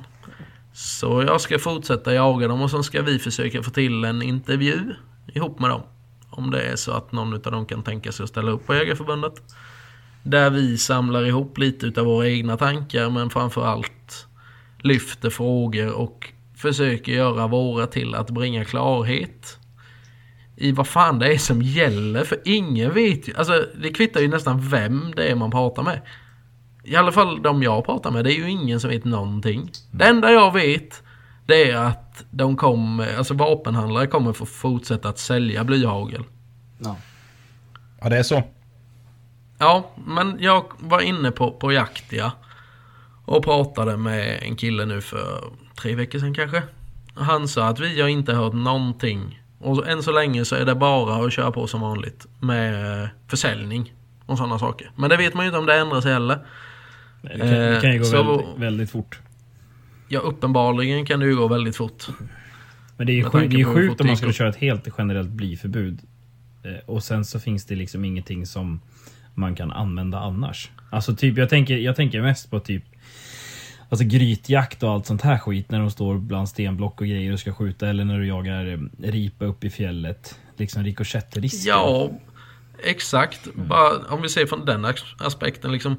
Så jag ska fortsätta jaga dem och sen ska vi försöka få till en intervju ihop med dem. Om det är så att någon av dem kan tänka sig att ställa upp på Jägarförbundet. Där vi samlar ihop lite utav våra egna tankar men framförallt lyfter frågor och försöker göra våra till att bringa klarhet i vad fan det är som gäller. För ingen vet ju, alltså det kvittar ju nästan vem det är man pratar med. I alla fall de jag pratar med, det är ju ingen som vet någonting. Det enda jag vet det är att de kommer, alltså vapenhandlare kommer få fortsätta att sälja blyhagel. ja. Ja, det är så. Ja, men jag var inne på, på Jaktia och pratade med en kille nu för tre veckor sedan kanske. Han sa att vi har inte hört någonting. Och än så länge så är det bara att köra på som vanligt med eh, försäljning och sådana saker. Men det vet man ju inte om det ändrar sig heller. Det kan, det kan ju gå Eh, så- väldigt, väldigt fort. Ja, uppenbarligen kan det ju gå väldigt fort. Men det är ju tanke det är sjukt om man skulle köra ett helt generellt blyförbud. Eh, Och sen så finns det liksom ingenting som man kan använda annars. Alltså typ, jag tänker, jag tänker mest på typ Alltså grytjakt och allt sånt här skit när de står bland stenblock och grejer och ska skjuta eller när du jagar eh, ripa upp i fjället. Liksom rikoschettrisker. Ja, exakt. Bara om vi ser från den as- aspekten liksom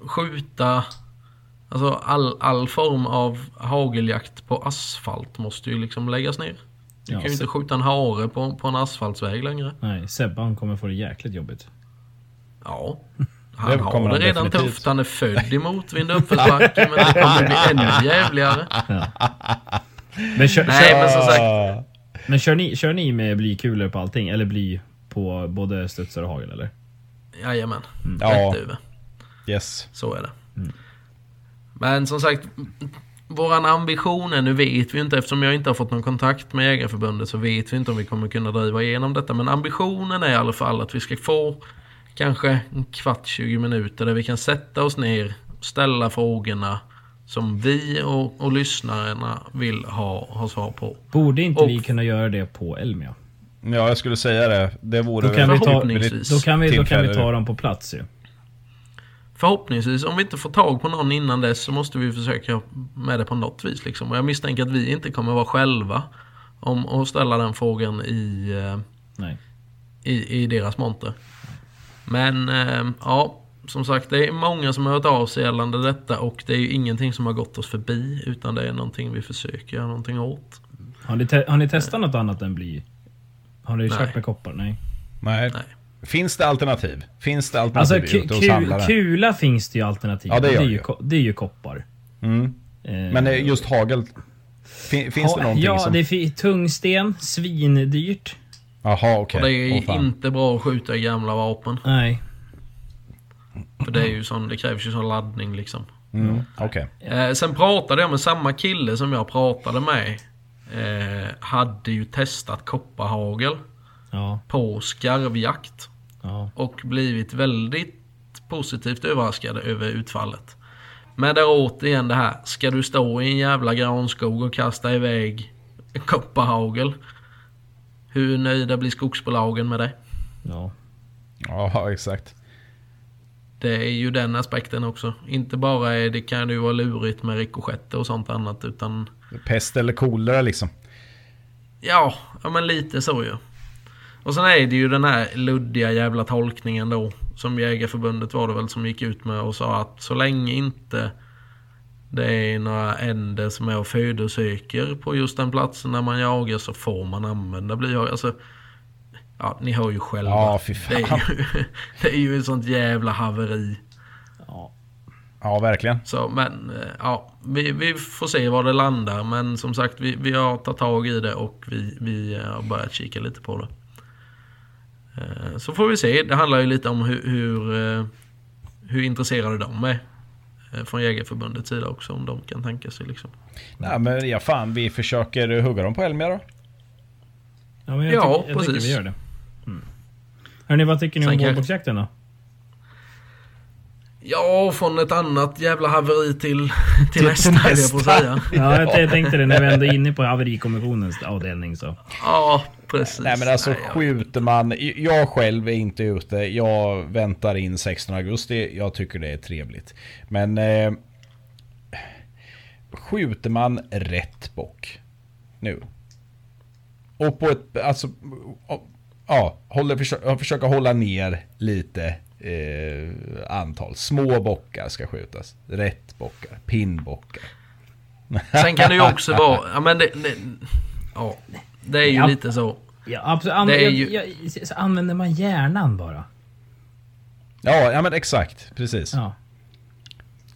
skjuta Alltså all, all form av hageljakt på asfalt måste ju liksom läggas ner. Du Ja, kan ju inte skjuta en hare på, på en asfaltsväg längre. Nej, Sebban kommer få det jäkligt jobbigt. Ja. Det Han kommer har det redan definitivt. tufft. Han är född i motvind uppförsbacke. Men det kommer bli ännu jävligare. Men kör, Nej kör, men som sagt. Men kör, ni, kör ni med blykulor på allting? Eller bly på både studsar och hagel eller? Jajamän. Ja. Rätt över. yes. Så är det. Men som sagt, våran ambition är, nu vet vi inte eftersom jag inte har fått någon kontakt med Jägarförbundet så vet vi inte om vi kommer kunna driva igenom detta. Men ambitionen är i alla fall att vi ska få kanske en kvart, 20 minuter där vi kan sätta oss ner, ställa frågorna som vi och, och lyssnarna vill ha, ha svar på. Borde inte Och- vi kunna göra det på Elmia? Ja, jag skulle säga det. Det vore Då kan, vi ta, Förhoppningsvis. då, kan vi, då kan vi ta dem på plats ju. Förhoppningsvis, om vi inte får tag på någon innan dess så måste vi försöka med det på något vis. Liksom. Och jag misstänker att vi inte kommer vara själva om att ställa den frågan i, eh, Nej. i, i deras monter. Men eh, ja, som sagt det är många som har hört av sig gällande detta och det är ju ingenting som har gått oss förbi utan det är någonting vi försöker göra någonting åt. Har ni, te- har ni testat något annat än bly? Har ni kört med koppar? Nej. Nej. Nej. Finns det alternativ? Finns det Alltså alternativ ku- ute hos ku- handlare? kula finns det ju alternativ. Ja, det det, är det ju, ko- det är ju koppar. Mm. Eh, Men eh, just hagel, fin, finns det ha- någonting Ja, som... det är tungsten, svindyrt. Jaha, okej. Och det är fan. inte bra att skjuta i gamla vapen. Nej. För det, är ju sån, det krävs ju sån laddning liksom. Mm, okej. Eh, sen pratade jag med samma kille som jag pratade med. Eh, hade ju testat kopparhagel Ja, på skarvjakt. ja. Och blivit väldigt positivt överraskade över utfallet. Men där återigen det här. Ska du stå i en jävla granskog och kasta iväg kopparhagel? Hur nöjda blir skogsbolagen med det? ja. Ja, exakt. Det är ju den aspekten också. Inte bara är det kan ju vara lurigt med rikoschetter och sånt annat utan Pest eller kolera liksom. Ja, ja men lite så ju. Och sen är det ju den här luddiga jävla tolkningen då. Som Jägarförbundet var det väl som gick ut med och sa att så länge inte det är några änder som är och födosöker på just den platsen där man jagar så får man använda blyhagel. Alltså, ja ni hör ju själva. Ja, det, är ju, det är ju ett sånt jävla haveri. ja. Ja, verkligen. Så men eh, ja, vi, vi får se var det landar. Men som sagt, vi, vi har tagit tag i det och vi, vi har börjat kika lite på det. Eh, Så får vi se. Det handlar ju lite om hur, hur, eh, hur intresserade de är. Eh, Från Jägarförbundets sida också. Om de kan tänka sig liksom. Nej men ja fan, vi försöker hugga dem på Elmia då. Ja, men jag, Ja, tycker, jag tycker precis. vi gör det. Mm. Hörni, vad tycker ni Sen om vårbocksjakten då? Ja, från ett annat jävla haveri till, till nästa, höll jag på nästa. säga. Ja, jag, jag tänkte det när vi ändå är inne på haverikommissionens avdelning så. Ja, precis. Nej men alltså Nej, skjuter man, jag själv är inte ute, jag väntar in 16 augusti, jag tycker det är trevligt. Men eh, skjuter man rätt bock nu. Och på ett, alltså, ja, håller, försöka, försöka hålla ner lite eh, antal. Små bockar ska skjutas. Rätt bockar, pinnbockar. Sen kan det ju också vara... Ja, men det, det, ja, det är ju Ja. lite så. Ja, absolut. An- Det är jag- ju- jag- så använder man hjärnan bara? Ja, ja men exakt, precis. Ja.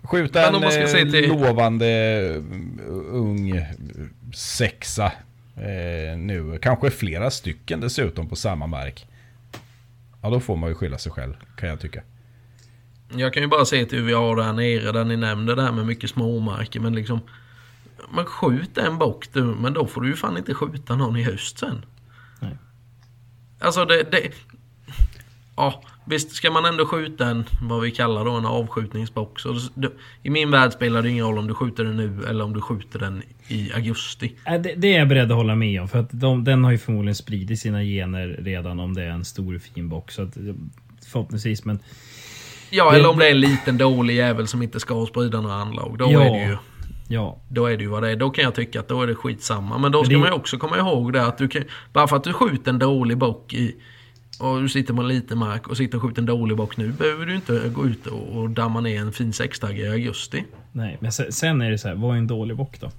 Skjuta en eh, till- lovande eh, ung sexa eh, nu. Kanske flera stycken dessutom på samma mark. Ja, då får man ju skylla sig själv, kan jag tycka. Jag kan ju bara se till hur vi har det här nere där ni nämnde det här med mycket småmarker. Men liksom... Men skjut en bock du, men då får du ju fan inte skjuta någon i höst sen. Nej. Alltså det... det ja, visst ska man ändå skjuta en, vad vi kallar då, en avskjutningsbock. Så det, I min värld spelar det ingen roll om du skjuter den nu eller om du skjuter den i augusti. Det, det är jag beredd att hålla med om. För att de, den har ju förmodligen spridit sina gener redan om det är en stor fin box. Så att, förhoppningsvis, men... Ja, eller om det är en liten dålig jävel som inte ska sprida några anlag. Då Ja. är det ju... Ja, Då är det ju vad det är. Då kan jag tycka att då är det skitsamma. Men då Men ska det- man ju också komma ihåg det att du kan... Bara för att du skjuter en dålig bock i... Och du sitter på en liten mark och sitter och skjuter en dålig bock nu behöver du inte gå ut och, och damma ner en fin sextagg i augusti. nej. Men sen, sen är det så här, vad är en dålig bock då?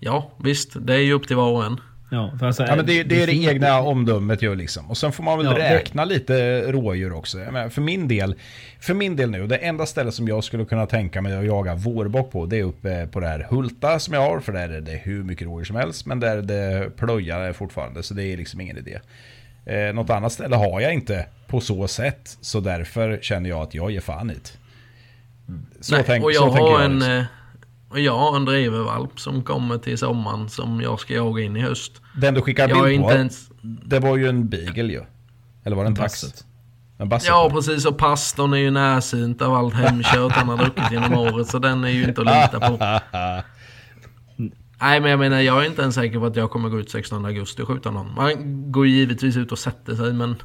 Ja, visst. Det är ju upp till var och en. Ja, för alltså, Ja, men det, det är det egna omdömet ju liksom. Och sen får man väl Ja, det- räkna lite rådjur också. Menar, för, min del, för min del nu, det enda stället som jag skulle kunna tänka mig att jaga vårbock på, det är uppe på det här Hulta som jag har. För där är det hur mycket rådjur som helst, men där är det plöjar fortfarande, så det är liksom ingen idé. Eh, något annat ställe har jag inte på så sätt, så därför känner jag att jag ger fan hit. Så, Nej, tänk, och så jag tänker har jag. en... liksom. Och jag har en drevervalp som kommer till sommaren som jag ska jaga in i höst. Den du skickar Jag är bild på, inte ens... det var ju en beagle ju. Eller var det en tax? Basset. En basset. Ja precis och pastorn är ju närsynt av allt hemkört han har druckit genom året så den är ju inte att lita på. Nej men jag menar jag är inte ens säker på att jag kommer gå ut 16 augusti och skjuta någon. Man går ju givetvis ut och sätter sig men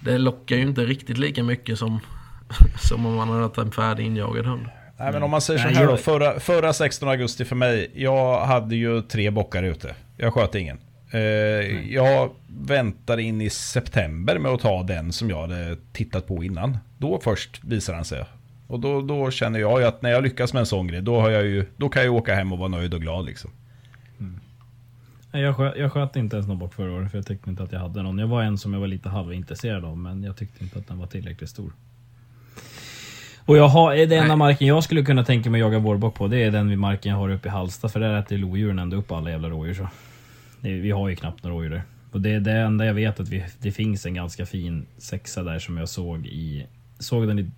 det lockar ju inte riktigt lika mycket som, som om man hade haft en färdig injagad hund. Nej men om man säger så här då, förra, förra 16 augusti för mig, jag hade ju tre bockar ute. Jag sköt ingen. Eh, jag väntar in i september med att ta den som jag hade tittat på innan. Då först visar han sig. Och då, då känner jag ju att när jag lyckas med en sån grej, då, har jag ju, då kan jag ju åka hem och vara nöjd och glad liksom. Nej, Jag sköt, jag sköt inte ens någon bock förra året för jag tyckte inte att jag hade någon. Jag var en som jag var lite halvintresserad av men jag tyckte inte att den var tillräckligt stor. Och jag har, den enda marken jag skulle kunna tänka mig jaga vårbock på det är den marken jag har uppe i Halsta för där äter lodjuren ändå upp alla jävla rådjur så. Vi har ju knappt några rådjur där. Och det är det enda jag vet att vi, det finns en ganska fin sexa där som jag såg i... Såg den i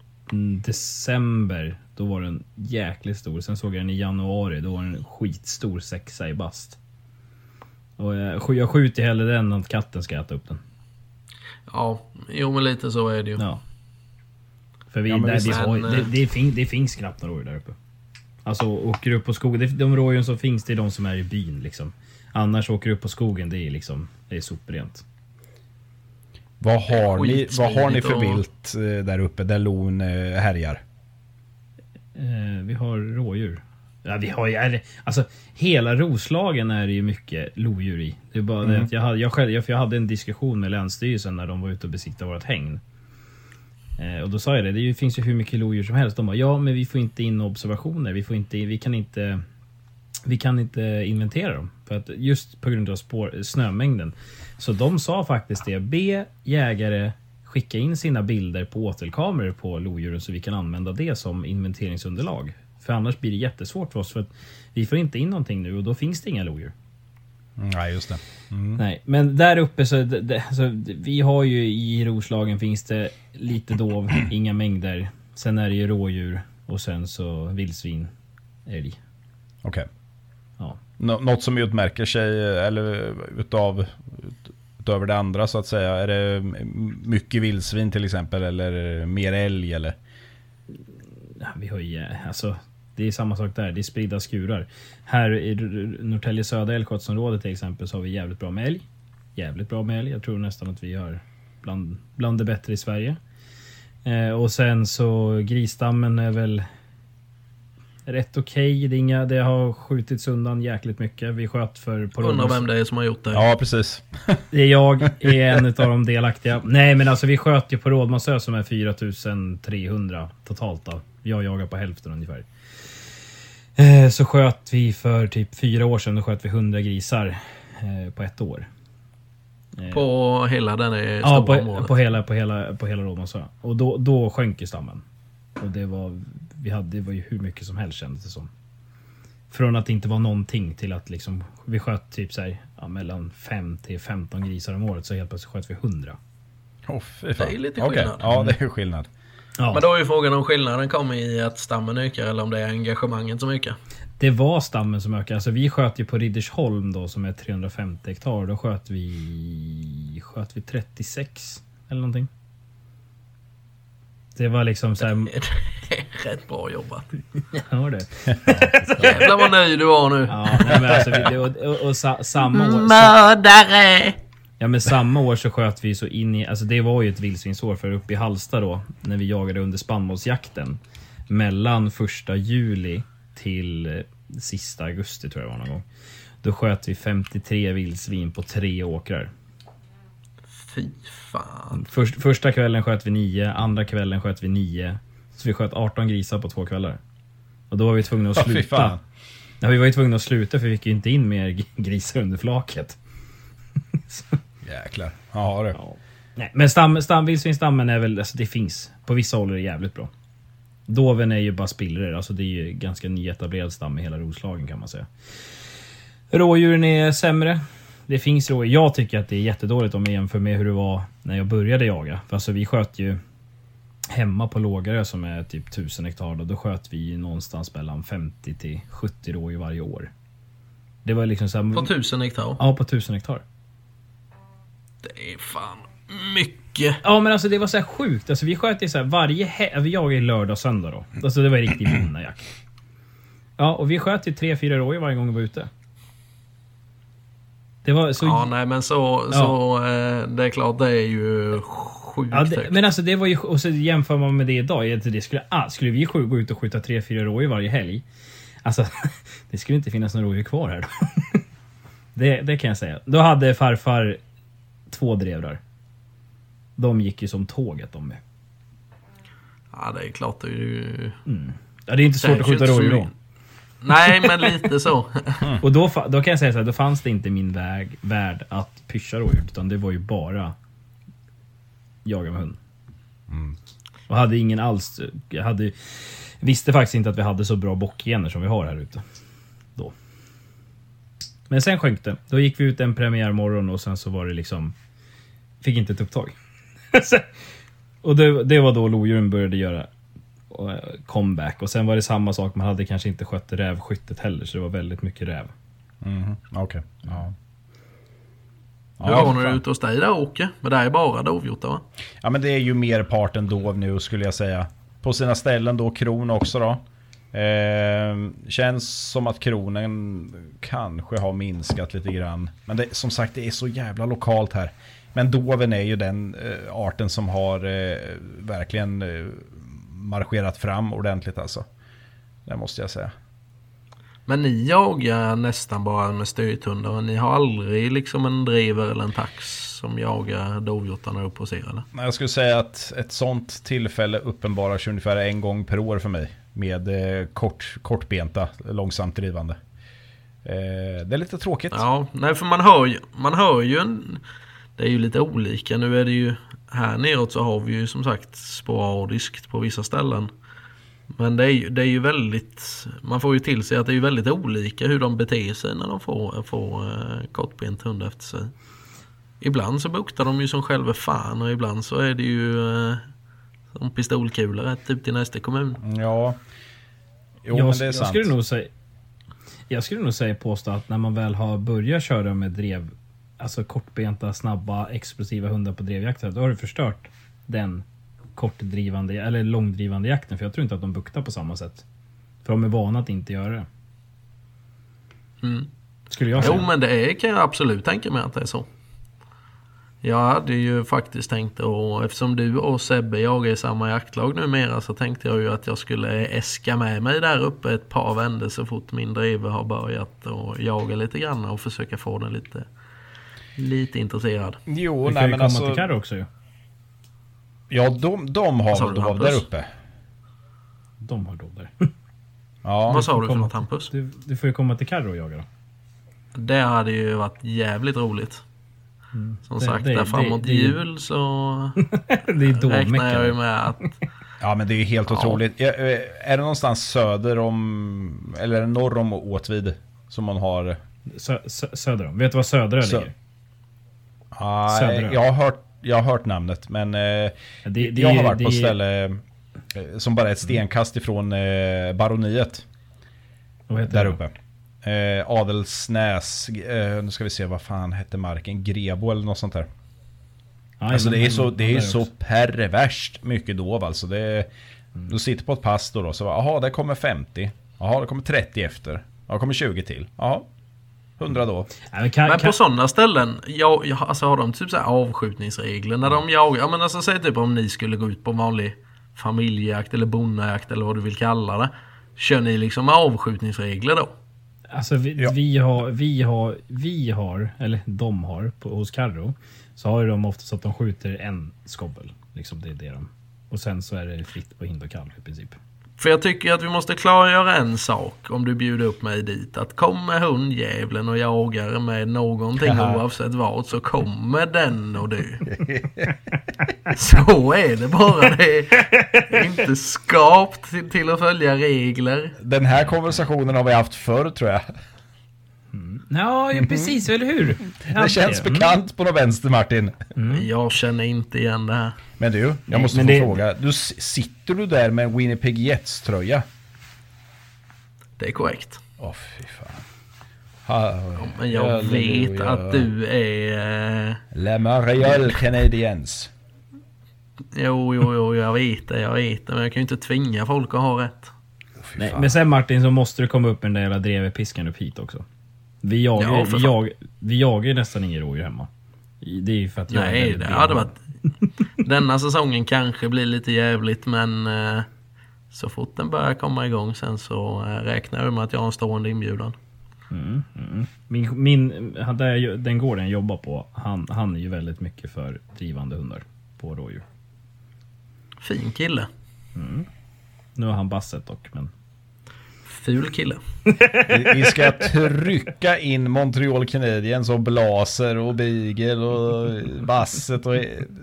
december. Då var den jäkligt stor. Sen såg jag den i januari. Då var den en skitstor sexa i bast. Och jag, jag skjuter hellre den än att katten ska äta upp den. Ja, jo men lite så är det ju. Ja. För vi, Ja, där, vi har, det, eh, det, fin, det finns knappt några rådjur där uppe. Alltså åker du upp på skogen, det, de rådjuren som finns det är de som är i byn liksom. Annars åker du upp på skogen, det är liksom, det är soprent. Vad har, ni, vad har ni för vilt eh, där uppe där lon eh, härjar? Eh, vi har rådjur. Ja, vi har ju, alltså hela Roslagen är det ju mycket lodjur i. Det är bara det att jag hade, jag, själv, jag, för jag hade en diskussion med Länsstyrelsen när de var ute och besiktade vårt hägn. Eh, och då sa jag det, det finns ju hur mycket lodjur som helst. De bara, ja men vi får inte in observationer. Vi, får inte, vi kan inte vi kan inte inventera dem. För att just på grund av spår, snömängden. Så de sa faktiskt det. Be jägare skicka in sina bilder på åtelkameror på lodjuren så vi kan använda det som inventeringsunderlag. För annars blir det jättesvårt för oss för att vi får inte in någonting nu och då finns det inga lodjur. Nej, just det. Mm. Nej, men där uppe så, det, så vi har ju i Roslagen finns det lite dov, inga mängder. Sen är det ju rådjur och sen så vildsvin, älg. Okej. Ja. Nå- Något som utmärker sig, eller utav, ut- utöver det andra så att säga. Är det mycket vildsvin till exempel, eller mer älg eller? Ja, Vi har ju, alltså, det är samma sak där, det är spridda skurar. Här i Norrtälje södra älgskottsområdet till exempel så har vi jävligt bra med älg. Jävligt bra med älg. Jag tror nästan att vi har bland, bland det bättre i Sverige. Eh, och sen så grisstammen är väl rätt okej. Det, är inga- det har skjutits undan jäkligt mycket. Vi sköt för... På Undrar vem det är som har gjort det. Ja, precis. det är jag, är en av de delaktiga. Nej men alltså vi sköt ju på Rådmansö som är 4300 totalt då. Jag jagar på hälften ungefär. Eh, Så sköt vi för typ fyra år sedan, då sköt vi 100 grisar eh, på ett år. Eh, På hela den är Ja, stora på, området. på hela, på hela, på hela Rådmansö. Och då, då sjönk ju stammen. Och det var, vi hade, det var ju hur mycket som helst kändes det som. Från att det inte var någonting till att liksom, vi sköt typ så här, ja, mellan 5 till 15 grisar om året. Så helt plötsligt sköt vi 100. Oh. Det är lite skillnad. Ja, det är skillnad. Ja, Men då är ju frågan om skillnaden kommer i att stammen ökar eller om det är engagemanget som ökar. det var stammen som ökade. Alltså vi sköt ju på Riddersholm då som är 350 hektar. Då sköt vi, sköt vi 36 eller någonting. Det var liksom så här, Det är rätt bra jobbat. hör det. Jävlar vad nöjd du var nu. Ja, men alltså, och, och, och sa, samma år... Mördare! Ja men samma år så sköt vi så in i... Alltså det var ju ett vildsvinsår för uppe i Halsta då. När vi jagade under spannmålsjakten. Mellan första juli till eh, sista augusti tror jag var någon gång. Då sköt vi 53 vildsvin på tre åkrar. Fy fan. Först, första kvällen sköt vi 9, andra kvällen sköt vi 9. Så vi sköt 18 grisar på två kvällar. Och då var vi tvungna att sluta. Ja, vi var ju tvungna att sluta för vi fick ju inte in mer grisar under flaket. Jäklar. Ja, det. Ja. Nej, men stam, stam, vildsvinsstammen är väl, alltså det finns. På vissa håll är det jävligt bra. Doven är ju bara spillror, alltså det är ju ganska nyetablerad stam i hela Roslagen kan man säga. Rådjuren är sämre. Det finns rådjur. Jag tycker att det är jättedåligt om jag jämför med hur det var när jag började jaga. För alltså vi sköt ju hemma på Lågarö som är typ 1000 hektar. Då, då sköt vi ju någonstans mellan 50 till 70 rådjur varje år. Det var liksom så här, På tusen hektar. Ja, på 1000 hektar. Det är fan mycket. Ja men alltså det var så här sjukt. Alltså vi sköt ju så här varje he- Vi jagade ju lördag och söndag då. Alltså det var riktig vinnarjakt. Ja och vi sköt ju tre, fyra rådjur varje gång vi var ute. Det var så... Ja, nej men så, Ja. så eh, det är klart det är ju sjukt Ja, det, men alltså det var ju... Och så jämför man med det idag. jag Det skulle, ah, skulle vi gå ut och skjuta tre, fyra rådjur varje helg. Alltså det skulle inte finnas några rådjur kvar här då. Det, det kan jag säga. Då hade farfar två drevrar. De gick ju som tåget de med. Ja, det är klart det är ju... Ja, det är inte svårt att skjuta rådjur då. Nej, men lite så. Och då, då kan jag säga så här, då fanns det inte min väg, värld att pyscha rådjur, utan det var ju bara jaga med hund. Och hade ingen alls, jag hade, visste faktiskt inte att vi hade så bra bockgener som vi har här ute. Då. Men sen sjönk det. Då gick vi ut en premiärmorgon och sen så var det liksom, fick inte ett upptag. och det, det var då lodjuren började göra eh, comeback. Och sen var det samma sak, man hade kanske inte skött rävskyttet heller, så det var väldigt mycket räv. Mhm, Okej. Ja. Hur har ni det ute hos dig där Åke? Men det är bara dovhjortar va? Ja men det är ju merparten dov nu skulle jag säga. På sina ställen då kron också då. Eh, känns som att kronen kanske har minskat lite grann. Men det, som sagt det är så jävla lokalt här. Men doven är ju den eh, arten som har eh, verkligen eh, marscherat fram ordentligt alltså. Det måste jag säga. Men ni jagar nästan bara med stöthundar. Ni har aldrig liksom en driver eller en tax som jagar dovhjortarna upp hos er eller? Jag skulle säga att ett sånt tillfälle uppenbarar sig ungefär en gång per år för mig. Med eh, kort, kortbenta, långsamt drivande. Eh, det är lite tråkigt. Ja, nej för man hör ju, man hör ju en... Det är ju lite olika. Nu är det ju... Här neråt så har vi ju som sagt sporadiskt på vissa ställen. Men det är, ju, det är ju väldigt, man får ju till sig att det är väldigt olika hur de beter sig när de får, får eh, kortbent hund efter sig. Ibland så buktar de ju som själva fan och ibland så är det ju eh, som pistolkulor rätt ut till nästa kommun. Ja. Jo, jag, men det är jag sant. skulle nog säga... Jag skulle nog säga påstå att när man väl har börjat köra med drev, alltså kortbenta, snabba, explosiva hundar på drevjakter, då har du förstört den kortdrivande, eller långdrivande jakten. För jag tror inte att de buktar på samma sätt. För de är vana att inte göra det. Mm. Skulle jag säga. Jo men det är, kan jag absolut tänka mig att det är så. Jag hade ju faktiskt tänkt och eftersom du och Sebbe jagar i samma jaktlag numera så tänkte jag ju att jag skulle äska med mig där uppe ett par vändor så fort min dreve har börjat och jaga lite grann och försöka få den lite, lite intresserad. Jo, Du kan nej ju men komma alltså. till Carro också ju. Ja, de, de har du, dov där uppe. De har dovder. Ja. Vad sa du för komma något Hampus? Du, du får ju komma till Carro och jaga då. Det hade ju varit jävligt roligt. Som Det- sagt, det- där framåt det- jul så det är räknar jag ju med att Ja men det är ju helt Ja. otroligt. Eh, Är det någonstans söder om, eller norr om Åtvid som man har? Sö, sö, söder om. Vet du var södra Sö- ligger? Ah, Södra. jag, har hört, jag har hört namnet men eh, det, det, jag har varit det på ställe eh, som bara är ett stenkast ifrån baroniet Vad heter där det? Eh, Adelsnäs, eh, nu ska vi se vad fan hette marken, Grebo eller något sånt där. Ja, Alltså det är så, det är så perverst mycket dov alltså. Det är, Du sitter på ett pass då, då så jaha det kommer 50. Jaha det kommer 30 efter. Ja det kommer 20 till. Jaha. 100 då. Ja, men kan, Men kan, på sådana ställen, jag, jag, alltså har de typ så här avskjutningsregler när de jagar? Ja men alltså säg typ om ni skulle gå ut på vanlig familjejakt eller bonnajakt eller vad du vill kalla det. Kör ni liksom avskjutningsregler då? Alltså vi, Ja. vi, har, vi har, vi har, eller de har, på, hos Carro, så har ju de oftast att de skjuter en skobbel. Liksom det är det de. Och sen så är det fritt på hind och kalv i princip. För jag tycker att vi måste klargöra en sak om du bjuder upp mig dit. Att kommer hundjävlen och jagar med någonting Jaha. oavsett vad så kommer den och du. Så är det bara. Det är inte skapt till, att följa regler. Den här konversationen har vi haft förr tror jag. Ja, ja precis, eller hur? Det känns bekant på något vänster Martin. Jag känner inte igen det här. Men du, jag måste men få det- fråga. Du, sitter du där med en Winnipeg Jets tröja? Det är korrekt. Åh fy fan. Ha, Men jag vet att du är... eh, Le Montreal Canadiens. Jo, jo, jo, jag vet det, jag vet det. Men jag kan ju inte tvinga folk att ha rätt. Fy Nej, men sen Martin så måste du komma upp med den där jävla drevepiskan upp hit också. Vi jagar, Ja, vi, jag, vi jagar ju nästan ingen rådjur hemma. Det är ju för att jag är Nej, väldigt det hade varit... Denna säsongen kanske blir lite jävligt men eh, så fort den börjar komma igång sen så eh, räknar jag med att jag har en stående inbjudan. Min, min, han där, den gården jag jobbar på, han, han är ju väldigt mycket för drivande hundar på rådjur. Fin kille. Nu har han basset dock, men... Ful kille. Vi- ska trycka in Montreal Canadiens och Blaser och Beagle och Basset och...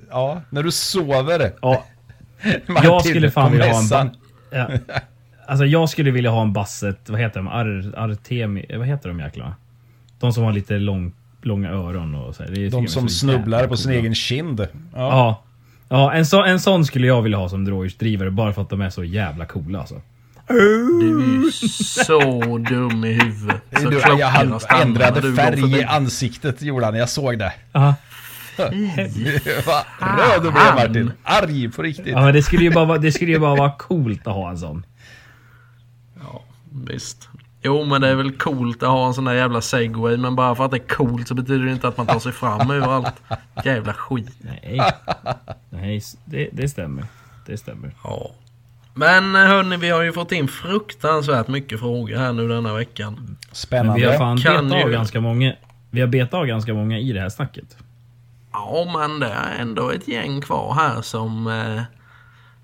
Ja, när du sover. Ja, Martin, jag skulle fan vilja ha en... ja. Alltså jag skulle vilja ha en basset, vad heter de? Ar, Artemi... Vad heter de jäklarna? De som har lite lång, långa öron och så. här. De som så snubblar på sin coola. egen kind. Ja. Ja. Ja, en, så, en sån skulle jag vilja ha som rådjursdrivare bara för att de är så jävla coola alltså. Du är ju så dum i huvudet. Så Du, jag han ändrade färg i ansiktet gjorde han, jag såg det. Ja. Vad röd du blev Martin. Arg på riktigt. ja, men det skulle ju bara, vara- det skulle ju bara vara coolt att ha en sån. Ja, visst. Jo, men det är väl coolt att ha en sån där jävla segway. Men bara för att det är coolt så betyder det inte att man tar sig fram överallt. Jävla skit. Nej. Nej, det, det stämmer. Det stämmer. Ja. Men hörni, vi har ju fått in fruktansvärt mycket frågor här nu denna veckan. Spännande. vi har fan Kan betat av ju- ganska många. Vi har betat av ganska många i det här snacket. Ja, men det är ändå ett gäng kvar här som... Eh,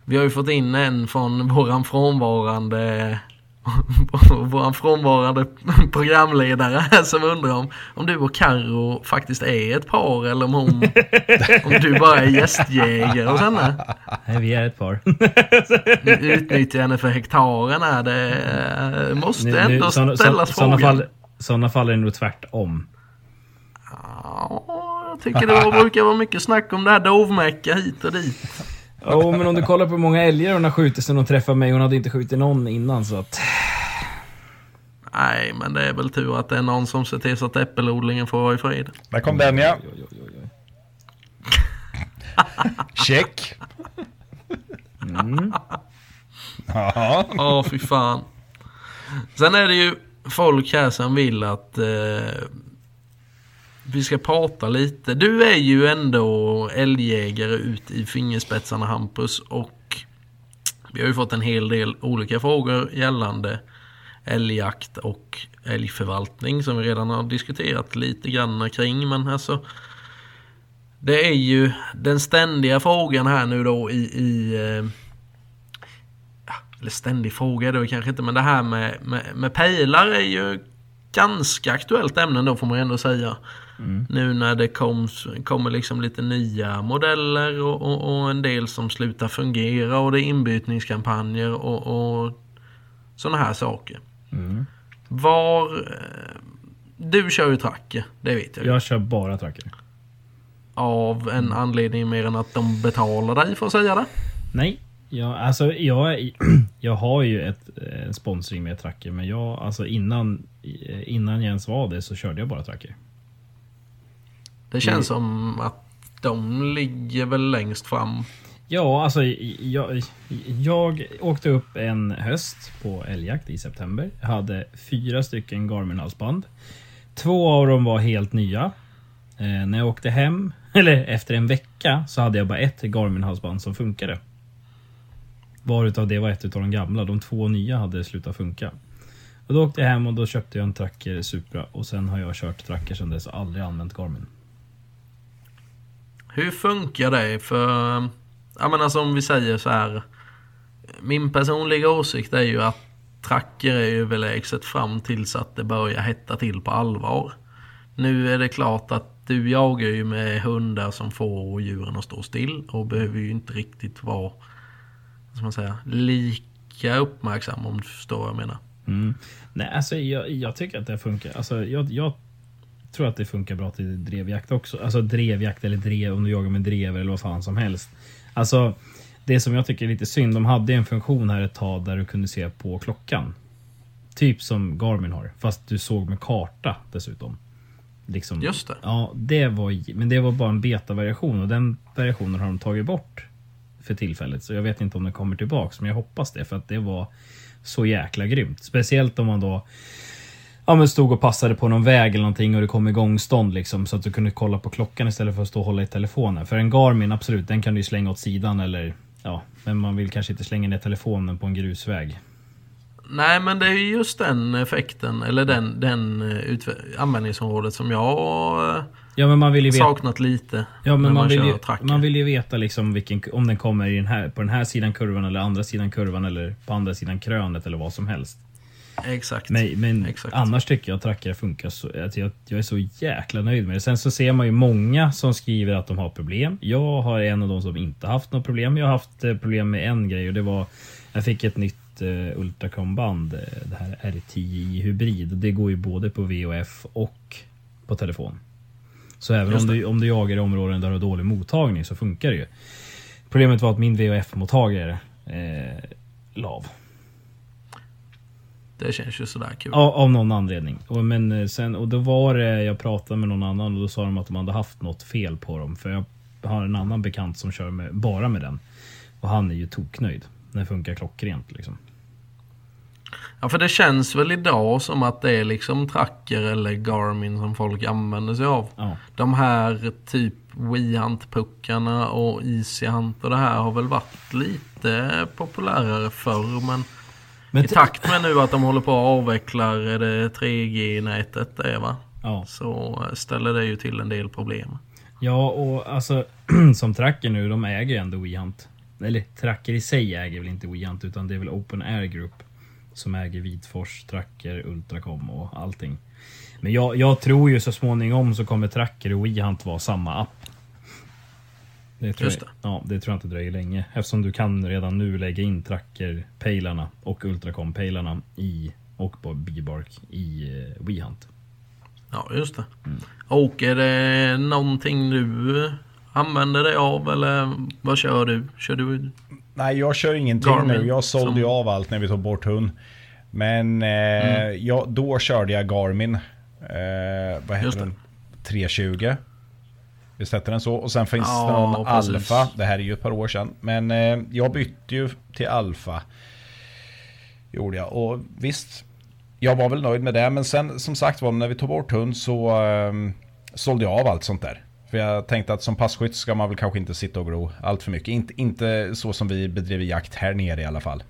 vi har ju fått in en från våran frånvarande vår frånvarande programledare här som undrar om, om du och Karo faktiskt är ett par eller om hon om du bara är gästjägare hos henne. Nej, vi är ett par. Utnyttja henne för hektaren är det. Måste ändå såna, ställas såna, frågan. fall, såna fall är det nog tvärtom. Ja, jag tycker det brukar vara mycket snack om det här dovmäcka hit och dit. Jo, men om du kollar på hur många älgar hon har skjutit sen hon träffade mig. Hon hade inte skjutit någon innan så att... Nej, men det är väl tur att det är någon som ser till så att äppelodlingen får vara i fred. Där kom den ja. Oj, oj, oj, oj. Check. Mm. Ja. Ja, fy fan. Sen är det ju folk här som vill att eh, vi ska prata lite. Du är ju ändå älgjägare ut i fingerspetsarna Hampus och vi har ju fått en hel del olika frågor gällande älgjakt och älgförvaltning som vi redan har diskuterat lite grann kring. Men alltså det är ju den ständiga frågan här nu då i, i eh, eller ständig fråga är det väl kanske inte, men det här med, med, med pejlar är ju ganska aktuellt ämne då får man ändå säga. Nu när det kom, kommer liksom lite nya modeller och, och, och en del som slutar fungera och det är inbytningskampanjer och, och sådana här saker. Mm. Var... eh, Du kör ju tracker, det vet jag. Jag kör bara tracker. Av en anledning mer än att de betalar dig för att säga det. Nej, jag, alltså jag, jag har ju ett, en sponsring med tracker men jag, alltså innan, innan Jens var det så körde jag bara tracker. Det känns som att de ligger väl längst fram. Ja, alltså jag, jag åkte upp en höst på älgjakt i september. Jag hade fyra stycken Garmin-halsband. Två av dem var helt nya. Eh, när jag åkte hem, eller efter en vecka, så hade jag bara ett Garmin-halsband som funkade. Varutav det var ett utav de gamla. De två nya hade slutat funka. Och då åkte jag hem och då köpte jag en Tracker Supra och sen har jag kört Tracker sedan dess och aldrig använt Garmin. Hur funkar det för... Ja men alltså om vi säger så här. Min personliga åsikt är ju att tracker är överlägset fram tills att det börjar hetta till på allvar. Nu är det klart att du jagar ju med hundar som får djuren att stå still och behöver ju inte riktigt vara vad ska man säga, lika uppmärksam om du förstår vad jag menar. Mm. Nej, alltså jag, jag tycker att det funkar. Alltså, jag, jag tror att det funkar bra till drevjakt också. Alltså drevjakt eller drev, om du jagar med drev eller vad fan som helst. Alltså, det som jag tycker är lite synd, de hade en funktion här ett tag där du kunde se på klockan. Typ som Garmin har, fast du såg med karta dessutom. Liksom, Just det. Ja, det var, men det var bara en beta-variation och den variationen har de tagit bort för tillfället. Så jag vet inte om den kommer tillbaks, men jag hoppas det för att det var så jäkla grymt. Speciellt om man då ja, men stod och passade på någon väg eller någonting och det kom igång stånd liksom så att du kunde kolla på klockan istället för att stå och hålla i telefonen. För en Garmin, absolut, den kan du ju slänga åt sidan eller ja, men man vill kanske inte slänga ner telefonen på en grusväg. Nej men det är ju just den effekten eller den, den eh, användningsområdet som jag eh, Ja, men man vill ju veta. saknat lite. Ja, men när man, vill ju, man vill ju veta liksom vilken, om den kommer den här, på den här sidan kurvan eller andra sidan kurvan eller på andra sidan krönet eller vad som helst. Exakt. Men, men Exakt. annars tycker jag att trackare funkar så att jag, jag är så jäkla nöjd med det. Sen så ser man ju många som skriver att de har problem. Jag har en av de som inte haft något problem. Jag har haft eh, problem med en grej och det var jag fick ett nytt uh, Ultracom-band. eh, Det här R10i Hybrid. Det går ju både på VHF och på telefon. Så även om du, om du jagar i områden där du har dålig mottagning så funkar det ju. Problemet var att min VHF-mottagare eh, lav. Det känns ju sådär kul. Ja, av någon anledning. Och, men eh, sen, och då var det, jag pratade med någon annan och då sa de att de hade haft något fel på dem. För jag har en annan bekant som kör med, bara med den. Och han är ju toknöjd. Den funkar klockrent liksom. Ja för det känns väl idag som att det är liksom tracker eller Garmin som folk använder sig av. Ja. De här typ WeHunt-puckarna och Easy Hunt och det här har väl varit lite populärare förr men, Men i takt med nu att de håller på att avveckla det 3G-nätet det är va? Ja. Så ställer det ju till en del problem. ja, och alltså som tracker nu, de äger ju ändå WeHunt. Eller tracker i sig äger väl inte WeHunt utan det är väl Open Air Group som äger Vitfors, Tracker, Ultracom och allting. Men jag, jag tror ju så småningom så kommer Tracker och WeHunt vara samma app. Det tror Just jag, det. Ja, det tror jag inte dröjer länge. Eftersom du kan redan nu lägga in Tracker-pejlarna och Ultracom-pejlarna i och på Bibark i eh, WeHunt. Ja, just det. Och är det någonting du använder dig av eller vad kör du? Kör du? Nej, jag kör ingenting Garmin nu. Jag sålde som- ju av allt när vi tog bort hund. Men eh, ja, då körde jag Garmin. Eh, vad heter den? 320. Visst hette den så? Och sen finns Ja, det någon precis. Alfa. Det här är ju ett par år sedan. Men eh, jag bytte ju till Alfa. Gjorde jag. Och visst, jag var väl nöjd med det. Men sen som sagt var, när vi tog bort hund så eh, sålde jag av allt sånt där. För jag tänkte att som passkytt ska man väl kanske inte sitta och gro allt för mycket. Inte, inte så som vi bedriver jakt här nere i alla fall.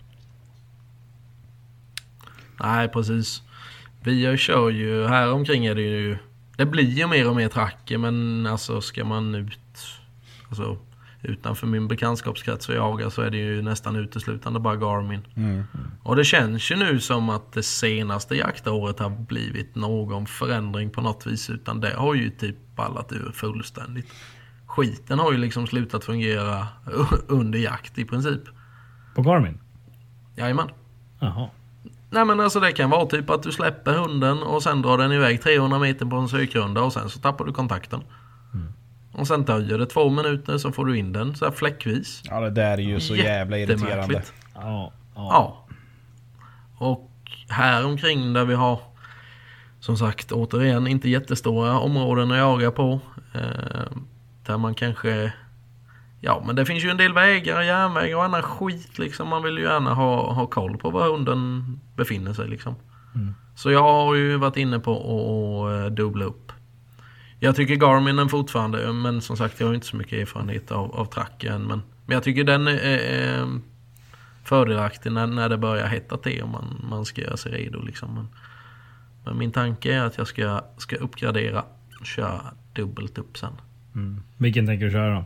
Nej, precis. Vi kör ju, här omkring är det ju, det blir ju mer och mer tracker men alltså ska man ut, alltså utanför min bekantskapskrets och jaga så är det ju nästan uteslutande bara Garmin. Och det känns ju nu som att det senaste jaktåret har blivit någon förändring på något vis utan det har ju typ ballat ur fullständigt. Skiten har ju liksom slutat fungera under jakt i princip. På Garmin? Jajamän. Jaha. Nej men alltså det kan vara typ att du släpper hunden och sen drar den iväg 300 meter på en sökrunda och sen så tappar du kontakten. Och sen dröjer det två minuter så får du in den så här fläckvis. Ja, det där är ju så jävla irriterande. Ja. ja. Ja. Och här omkring där vi har som sagt återigen inte jättestora områden att jaga på. Eh, där man kanske Ja men det finns ju en del vägar, järnvägar och annan skit liksom. Man vill ju gärna ha, ha koll på var hunden befinner sig liksom. Så jag har ju varit inne på att eh, dubbla upp. Jag tycker Garminen fortfarande, men som sagt jag har inte så mycket erfarenhet av, av tracken. Men, men jag tycker den är, är fördelaktig när, när det börjar hetta till och man, man ska göra sig redo. Liksom. Men, men min tanke är att jag ska, ska uppgradera och köra dubbelt upp sen. Mm. Vilken tänker du köra då?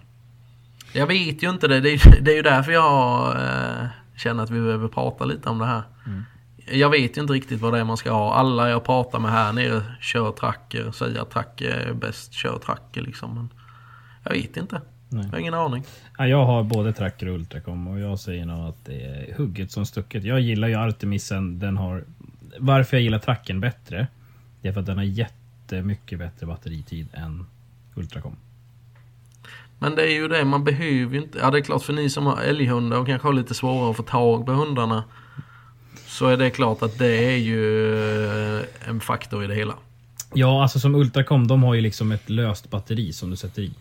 Jag vet ju inte det. Det är, det är ju därför jag eh, känner att vi behöver prata lite om det här. Jag vet ju inte riktigt vad det är man ska ha. Alla jag pratar med här nere kör tracker. Säger att tracker är bäst. Kör tracker liksom. Men jag vet inte. Nej. Jag har ingen aning. Ja, jag har både Tracker och Ultracom och jag säger nog att det är hugget som stucket. Jag gillar ju Artemisen. Den har... Varför jag gillar Tracken bättre, det är för att den har jättemycket bättre batteritid än Ultracom. Men det är ju det, man behöver ju inte... Ja det är klart för ni som har älghundar och kanske har lite svårare att få tag på hundarna. Så är det klart att det är ju eh, en faktor i det hela. Ja, alltså som Ultracom, de har ju liksom ett löst batteri som du sätter i.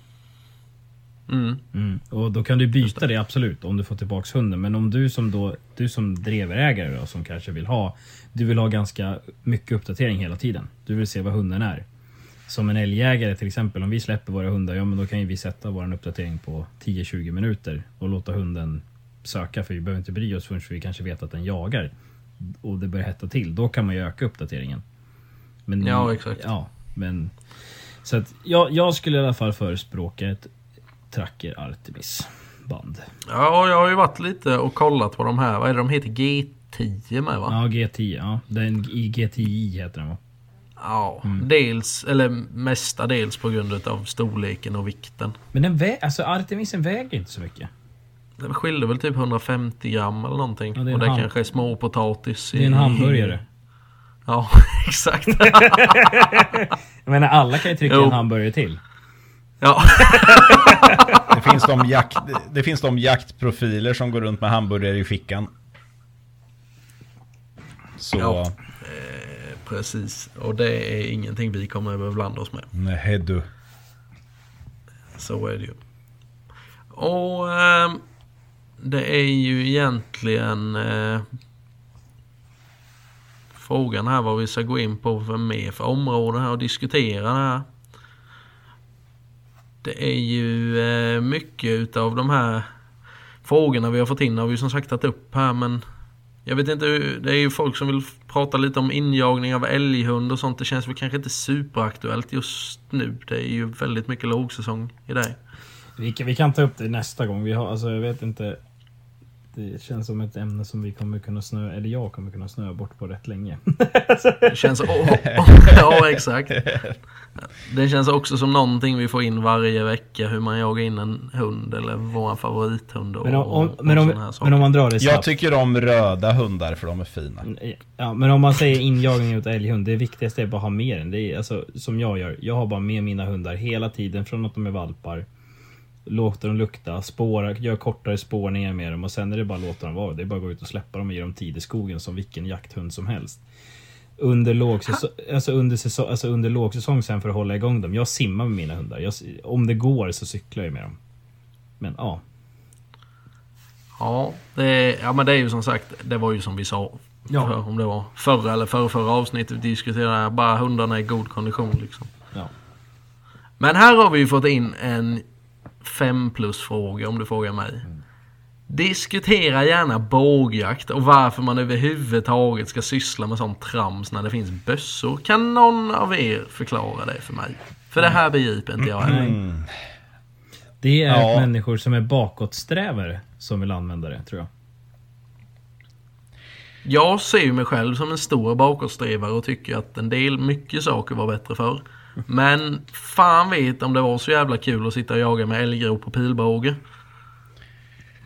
Mm. Mm. Och då kan du byta det. absolut om du får tillbaks hunden. Men om du som då, du som dreverägare då, som kanske vill ha, du vill ha ganska mycket uppdatering hela tiden. Du vill se vad hunden är. Som en älgjägare till exempel, om vi släpper våra hundar, ja men då kan ju vi sätta vår uppdatering på 10-20 minuter och låta hunden söka för vi behöver inte bry oss förrän vi kanske vet att den jagar. Och det börjar hetta till, då kan man ju öka uppdateringen. Men, Ja, exakt. Ja, men... Så att jag, jag skulle i alla fall förespråka ett Tracker Artemis band. Ja, jag har ju varit lite och kollat på de här. Vad är det de heter? G10 med va? Ja, G10. Ja. Den, I GTI heter den va? Ja, Mm. dels, eller mestadels på grund av storleken och vikten. Men den vä- alltså Artemisen väger inte så mycket. Det skiljer väl typ 150 gram eller någonting. Ja, det är en och det kanske är småpotatis. Det är en i- hamburgare. Ja, exakt. Jag menar alla kan ju trycka Jo. en hamburgare till. ja. Det finns, de jakt, det finns de jaktprofiler som går runt med hamburgare i fickan. Så, Ja. Precis. Och det är ingenting vi kommer att blanda oss med. nej du. Så är det ju. Och ehm, det är ju egentligen eh, frågan här vad vi ska gå in på för mer för områden här och diskutera det här. Det är ju eh, mycket utav de här frågorna vi har fått in har vi som sagt tagit upp här men jag vet inte, det är ju folk som vill prata lite om injagning av älghund och sånt. Det känns väl kanske inte superaktuellt just nu. Det är ju väldigt mycket lågsäsong i det. Vi kan, vi kan ta upp det nästa gång. Vi har, alltså jag vet inte. Det känns som ett ämne som vi kommer kunna snö, eller jag kommer kunna snöa bort på rätt länge. Det känns... Oh, oh, ja, exakt. Det känns också som någonting vi får in varje vecka. Hur man jagar in en hund eller vår favorithund. Och, Men om, om, och men om, här saker. men om man drar det Jag snabbt. tycker om röda hundar för de är fina. Ja, men om man säger injagning åt älghund, det viktigaste är bara att ha med den. Det är alltså som jag gör. Jag har bara med mina hundar hela tiden från att de är valpar. Låter dem lukta, spåra, gör kortare spårningar med dem och sen är det bara att låta dem vara. Det är bara att gå ut och släppa dem och ge dem tid i skogen som vilken jakthund som helst. Under lågsäsong, alltså under, säsong, alltså under lågsäsong sen för att hålla igång dem. Jag simmar med mina hundar. Jag, om det går så cyklar jag med dem. Men ja, Ja, det, ja, men det är ju som sagt, det var ju som vi sa. Ja. För, om det var förra eller förra, förra avsnittet vi diskuterade, bara hundarna i god kondition liksom. ja. Men här har vi ju fått in en 5 plus fråga om du frågar mig. Diskutera gärna bågjakt och varför man överhuvudtaget ska syssla med sånt trams när det finns bössor. Kan någon av er förklara det för mig? För det här begriper inte jag heller. Det är Ja. människor som är bakåtsträvare som vill använda det, tror jag. Jag ser mig själv som en stor bakåtsträvare och tycker att en del mycket saker var bättre förr. Men fan vet om det var så jävla kul att sitta och jaga med älgrop och pilbåge.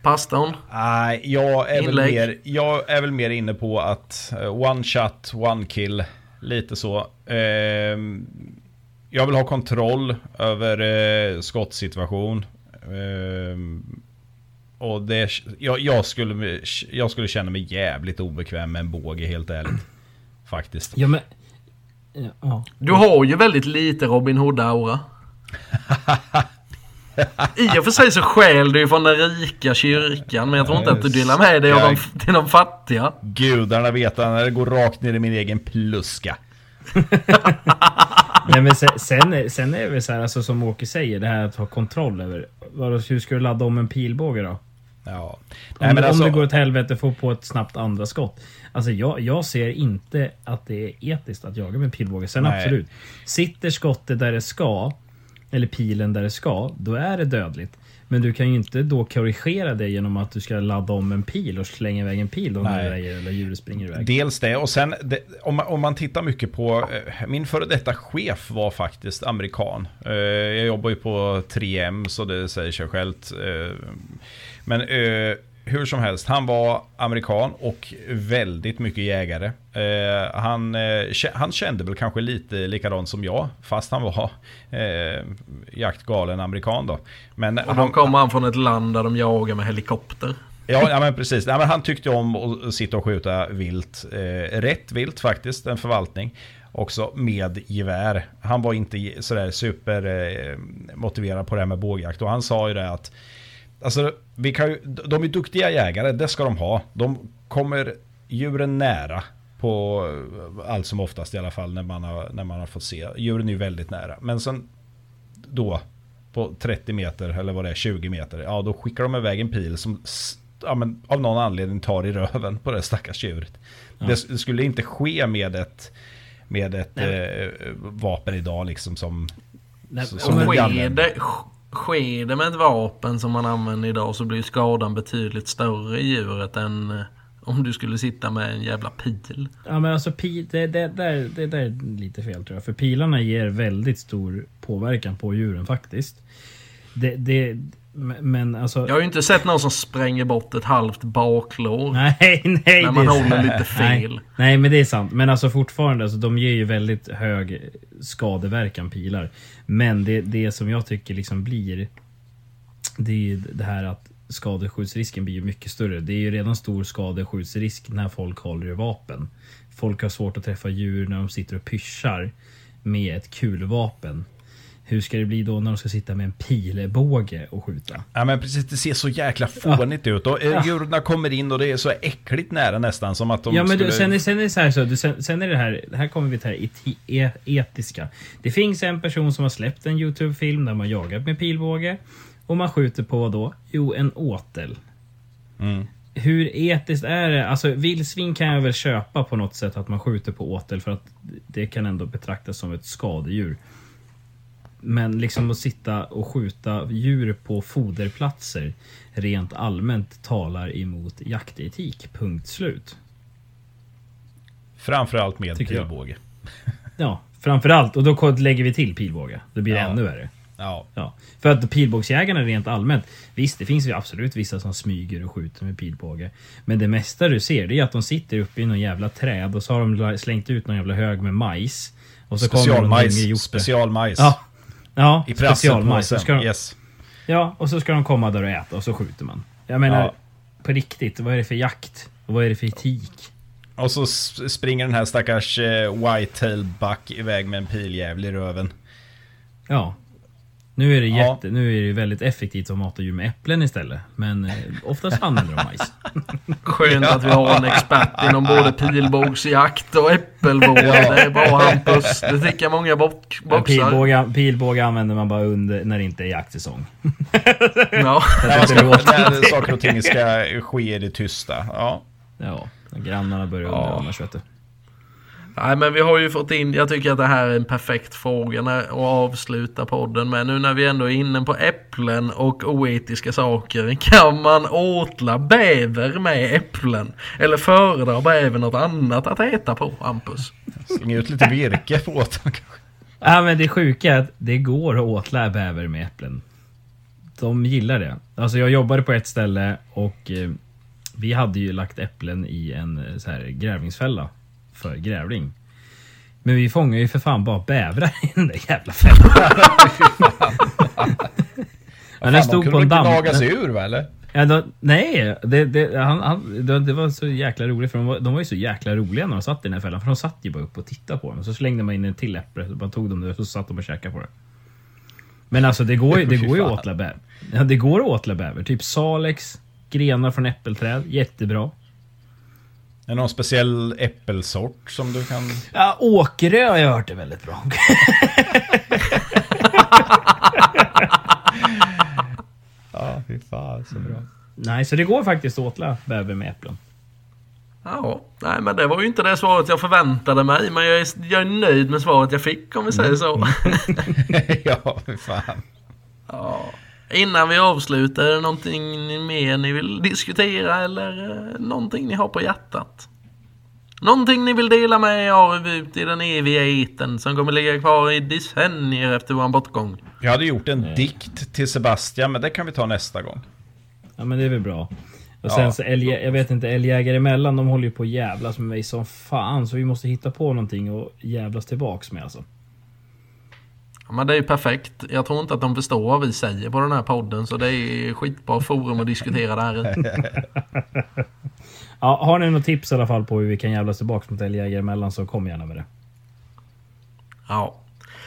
Pastorn? Nej, jag är, väl mer, jag är väl mer inne på att eh, one shot, one kill. Lite så. Ehm, jag vill ha kontroll över eh, skottsituation. Ehm, och det, jag, jag, skulle, jag skulle känna mig jävligt obekväm med en båge helt ärligt. Faktiskt. Ja, men... Ja, ja. Du har ju väldigt lite Robin Hood-aura. I och för sig så stjäl du ju från den rika kyrkan men jag tror inte att du delar med dig av de, till de fattiga. Gudarna vet när det går rakt ner i min egen pluska. Nej, men sen, sen, är, sen är det väl så här, alltså, som Åke säger, det här att ha kontroll över... Hur ska du ladda om en pilbåge då? Ja. Om, Nej, men det, alltså, om det går åt helvete, få på ett snabbt andra skott. Alltså jag, jag ser inte att det är etiskt att jaga med pilbåge. Sen Nej. absolut, sitter skottet där det ska, eller pilen där det ska, då är det dödligt. Men du kan ju inte då korrigera det genom att du ska ladda om en pil och slänga iväg en pil väger eller djuret springer iväg. Dels det och sen det, om, man, om man tittar mycket på eh, Min före detta chef var faktiskt amerikan. Eh, jag jobbar ju på 3M så det säger sig självt. Men eh, hur som helst, han var amerikan och väldigt mycket jägare. Eh, han, eh, han kände väl kanske lite likadant som jag, fast han var eh, jaktgalen amerikan då. Men Och då han, kommer han från ett land där de jagar med helikopter. Ja, ja men precis. Ja, men han tyckte om att sitta och skjuta vilt. Eh, rätt vilt faktiskt, en förvaltning. Också med gevär. Han var inte sådär super eh, på det här med bågjakt. Och han sa ju det att Alltså, vi kan ju, de är duktiga jägare, det ska de ha. De kommer djuren nära på eh, allt som oftast i alla fall när man har, när man har fått se. Djuren är ju väldigt nära. Men sen då på 30 meter eller vad det är, 20 meter. Ja, då skickar de iväg en pil som ja, men, av någon anledning tar i röven på det stackars djuret. Det, s- det skulle inte ske med ett, med ett eh, vapen idag liksom som... Nej, ja, som Sker det, sker det med ett vapen som man använder idag så blir skadan betydligt större i djuret än eh, om du skulle sitta med en jävla pil. Ja men alltså pi, det, det, där, det där är lite fel tror jag. För pilarna ger väldigt stor påverkan på djuren faktiskt. Det, det, men alltså... Jag har ju inte sett någon som spränger bort ett halvt baklår. Nej, nej. När man håller lite fel. Nej, nej, men det är sant. Men alltså fortfarande, alltså, de ger ju väldigt hög skadeverkan pilar. Men det, det som jag tycker liksom blir... Det är ju det här att skadeskjutsrisken blir ju mycket större. Det är ju redan stor skadeskjutsrisk när folk håller i vapen. Folk har svårt att träffa djur när de sitter och pyschar med ett kulvapen. Hur ska det bli då när de ska sitta med en pilbåge och skjuta? Ja men precis, det ser så jäkla fånigt ut. Och eh, Ja. kommer in och det är så äckligt nära nästan som att de Ja men skulle... du, sen, är- sen är det så här, så, du, sen, sen är det här, här kommer vi till det här e, etiska. Det finns en person som har släppt en Youtube-film där man jagar med pilbåge. Och man skjuter på vad då? Jo, en åtel. Mm. Hur etiskt är det? Alltså vildsvin kan jag väl köpa på något sätt att man skjuter på åtel för att det kan ändå betraktas som ett skadedjur. Men liksom att sitta och skjuta djur på foderplatser rent allmänt talar emot jaktetik. Punkt slut. Framförallt med Tycker jag. pilbåge. Ja, framförallt. Och då lägger vi till pilbåge. Då blir det Ja. ännu värre. Ja. Ja, för att pilbågsjägarna rent allmänt. Visst, det finns ju absolut vissa som smyger och skjuter med pilbåge. Men det mesta du ser det är att de sitter uppe i någon jävla träd och så har de slängt ut någon jävla hög med majs. Och så kommer Specialmajs. hjorte. Specialmajs. Ja. Ja, I specialmajs. De, Yes. Ja, och så ska de komma där och äta och så skjuter man. Jag menar, Ja. på riktigt, vad är det för jakt? Och vad är det för etik? Och så springer den här stackars eh, whitetail buck iväg med en piljävel i röven. Ja. Nu är det, Ja. jätte, nu är det väldigt effektivt att mata djur med äpplen istället. Men eh, oftast använder de majs. Skönt att vi har en expert inom både pilbågsjakt och äppelvård. Det är bra Hampus. Det tycker många bock, boxar. Pilbåge, pilbåge använder man bara under när det inte är jaktsäsong. Ja. När, ska, när saker och ting ska ske i det tysta. Ja. Ja, grannarna börjar undra Ja. annars vet du. Nej men vi har ju fått in, jag tycker att det här är en perfekt fråga när, att avsluta podden med. Nu när vi ändå är inne på äpplen och oetiska saker. Kan man åtla bäver med äpplen? Eller föredrar bäver något annat att äta på, Hampus? Slänga ut lite virke på åt kanske. Ja, men det sjuka är att det går att åtla bäver med äpplen. De gillar det. Alltså jag jobbade på ett ställe och eh, vi hade ju lagt äpplen i en eh, så här grävlingsfälla för grävling. Men vi fångar ju för fan bara bävrar i den där jävla fällan. Men den de stod kunde på en damm. gnaga sig ur va eller? Ja, då, nej, det, det, han, han, det, det var så jäkla roligt för de var, de var ju så jäkla roliga när de satt i den här fällan. För de satt ju bara upp och tittade på den. Så slängde man in en till äpple. Bara tog de det och så satt de och käkade på det. Men alltså det går det går ju att åtla bäver. Ja, det går att åtla bäver. Typ Salex, grenar från äppelträd. Jättebra. Är det någon speciell äppelsort som du kan... Ja, Åkerö har jag hört är väldigt bra. Ja, fy fan så bra. nej, så det går faktiskt att åtla bäver med äpplen. Ja, nej men det var ju inte det svaret jag förväntade mig. Men jag är, jag är nöjd med svaret jag fick om vi säger så. ja, fy fan. Ja. Innan vi avslutar, är det någonting ni mer ni vill diskutera eller eh, någonting ni har på hjärtat? Någonting ni vill dela med er av ut i den eviga eten som kommer ligga kvar i decennier efter vår bortgång? Jag hade gjort en dikt till Sebastian, men det kan vi ta nästa gång. Ja men det är väl bra. Och Ja. sen så älg, jag vet inte, älgjägare emellan de håller ju på att jävlas med mig som fan. Så vi måste hitta på någonting och jävlas tillbaks med alltså. Ja, men det är ju perfekt. Jag tror inte att de förstår vad vi säger på den här podden så det är skitbra forum att diskutera det här i. Ja, har ni något tips i alla fall på hur vi kan jävlas tillbaks mot älgjägare emellan så kom gärna med det. Ja.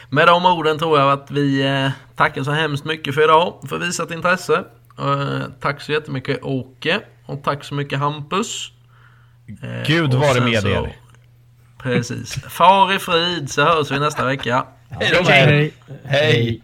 Med de orden tror jag att vi eh, tackar så hemskt mycket för idag för visat intresse. Eh, tack så jättemycket Åke och tack så mycket Hampus. Eh, Gud vare sen med så- er. Precis. Far i frid så hörs vi nästa vecka. Hej då med er. Hej. Hej!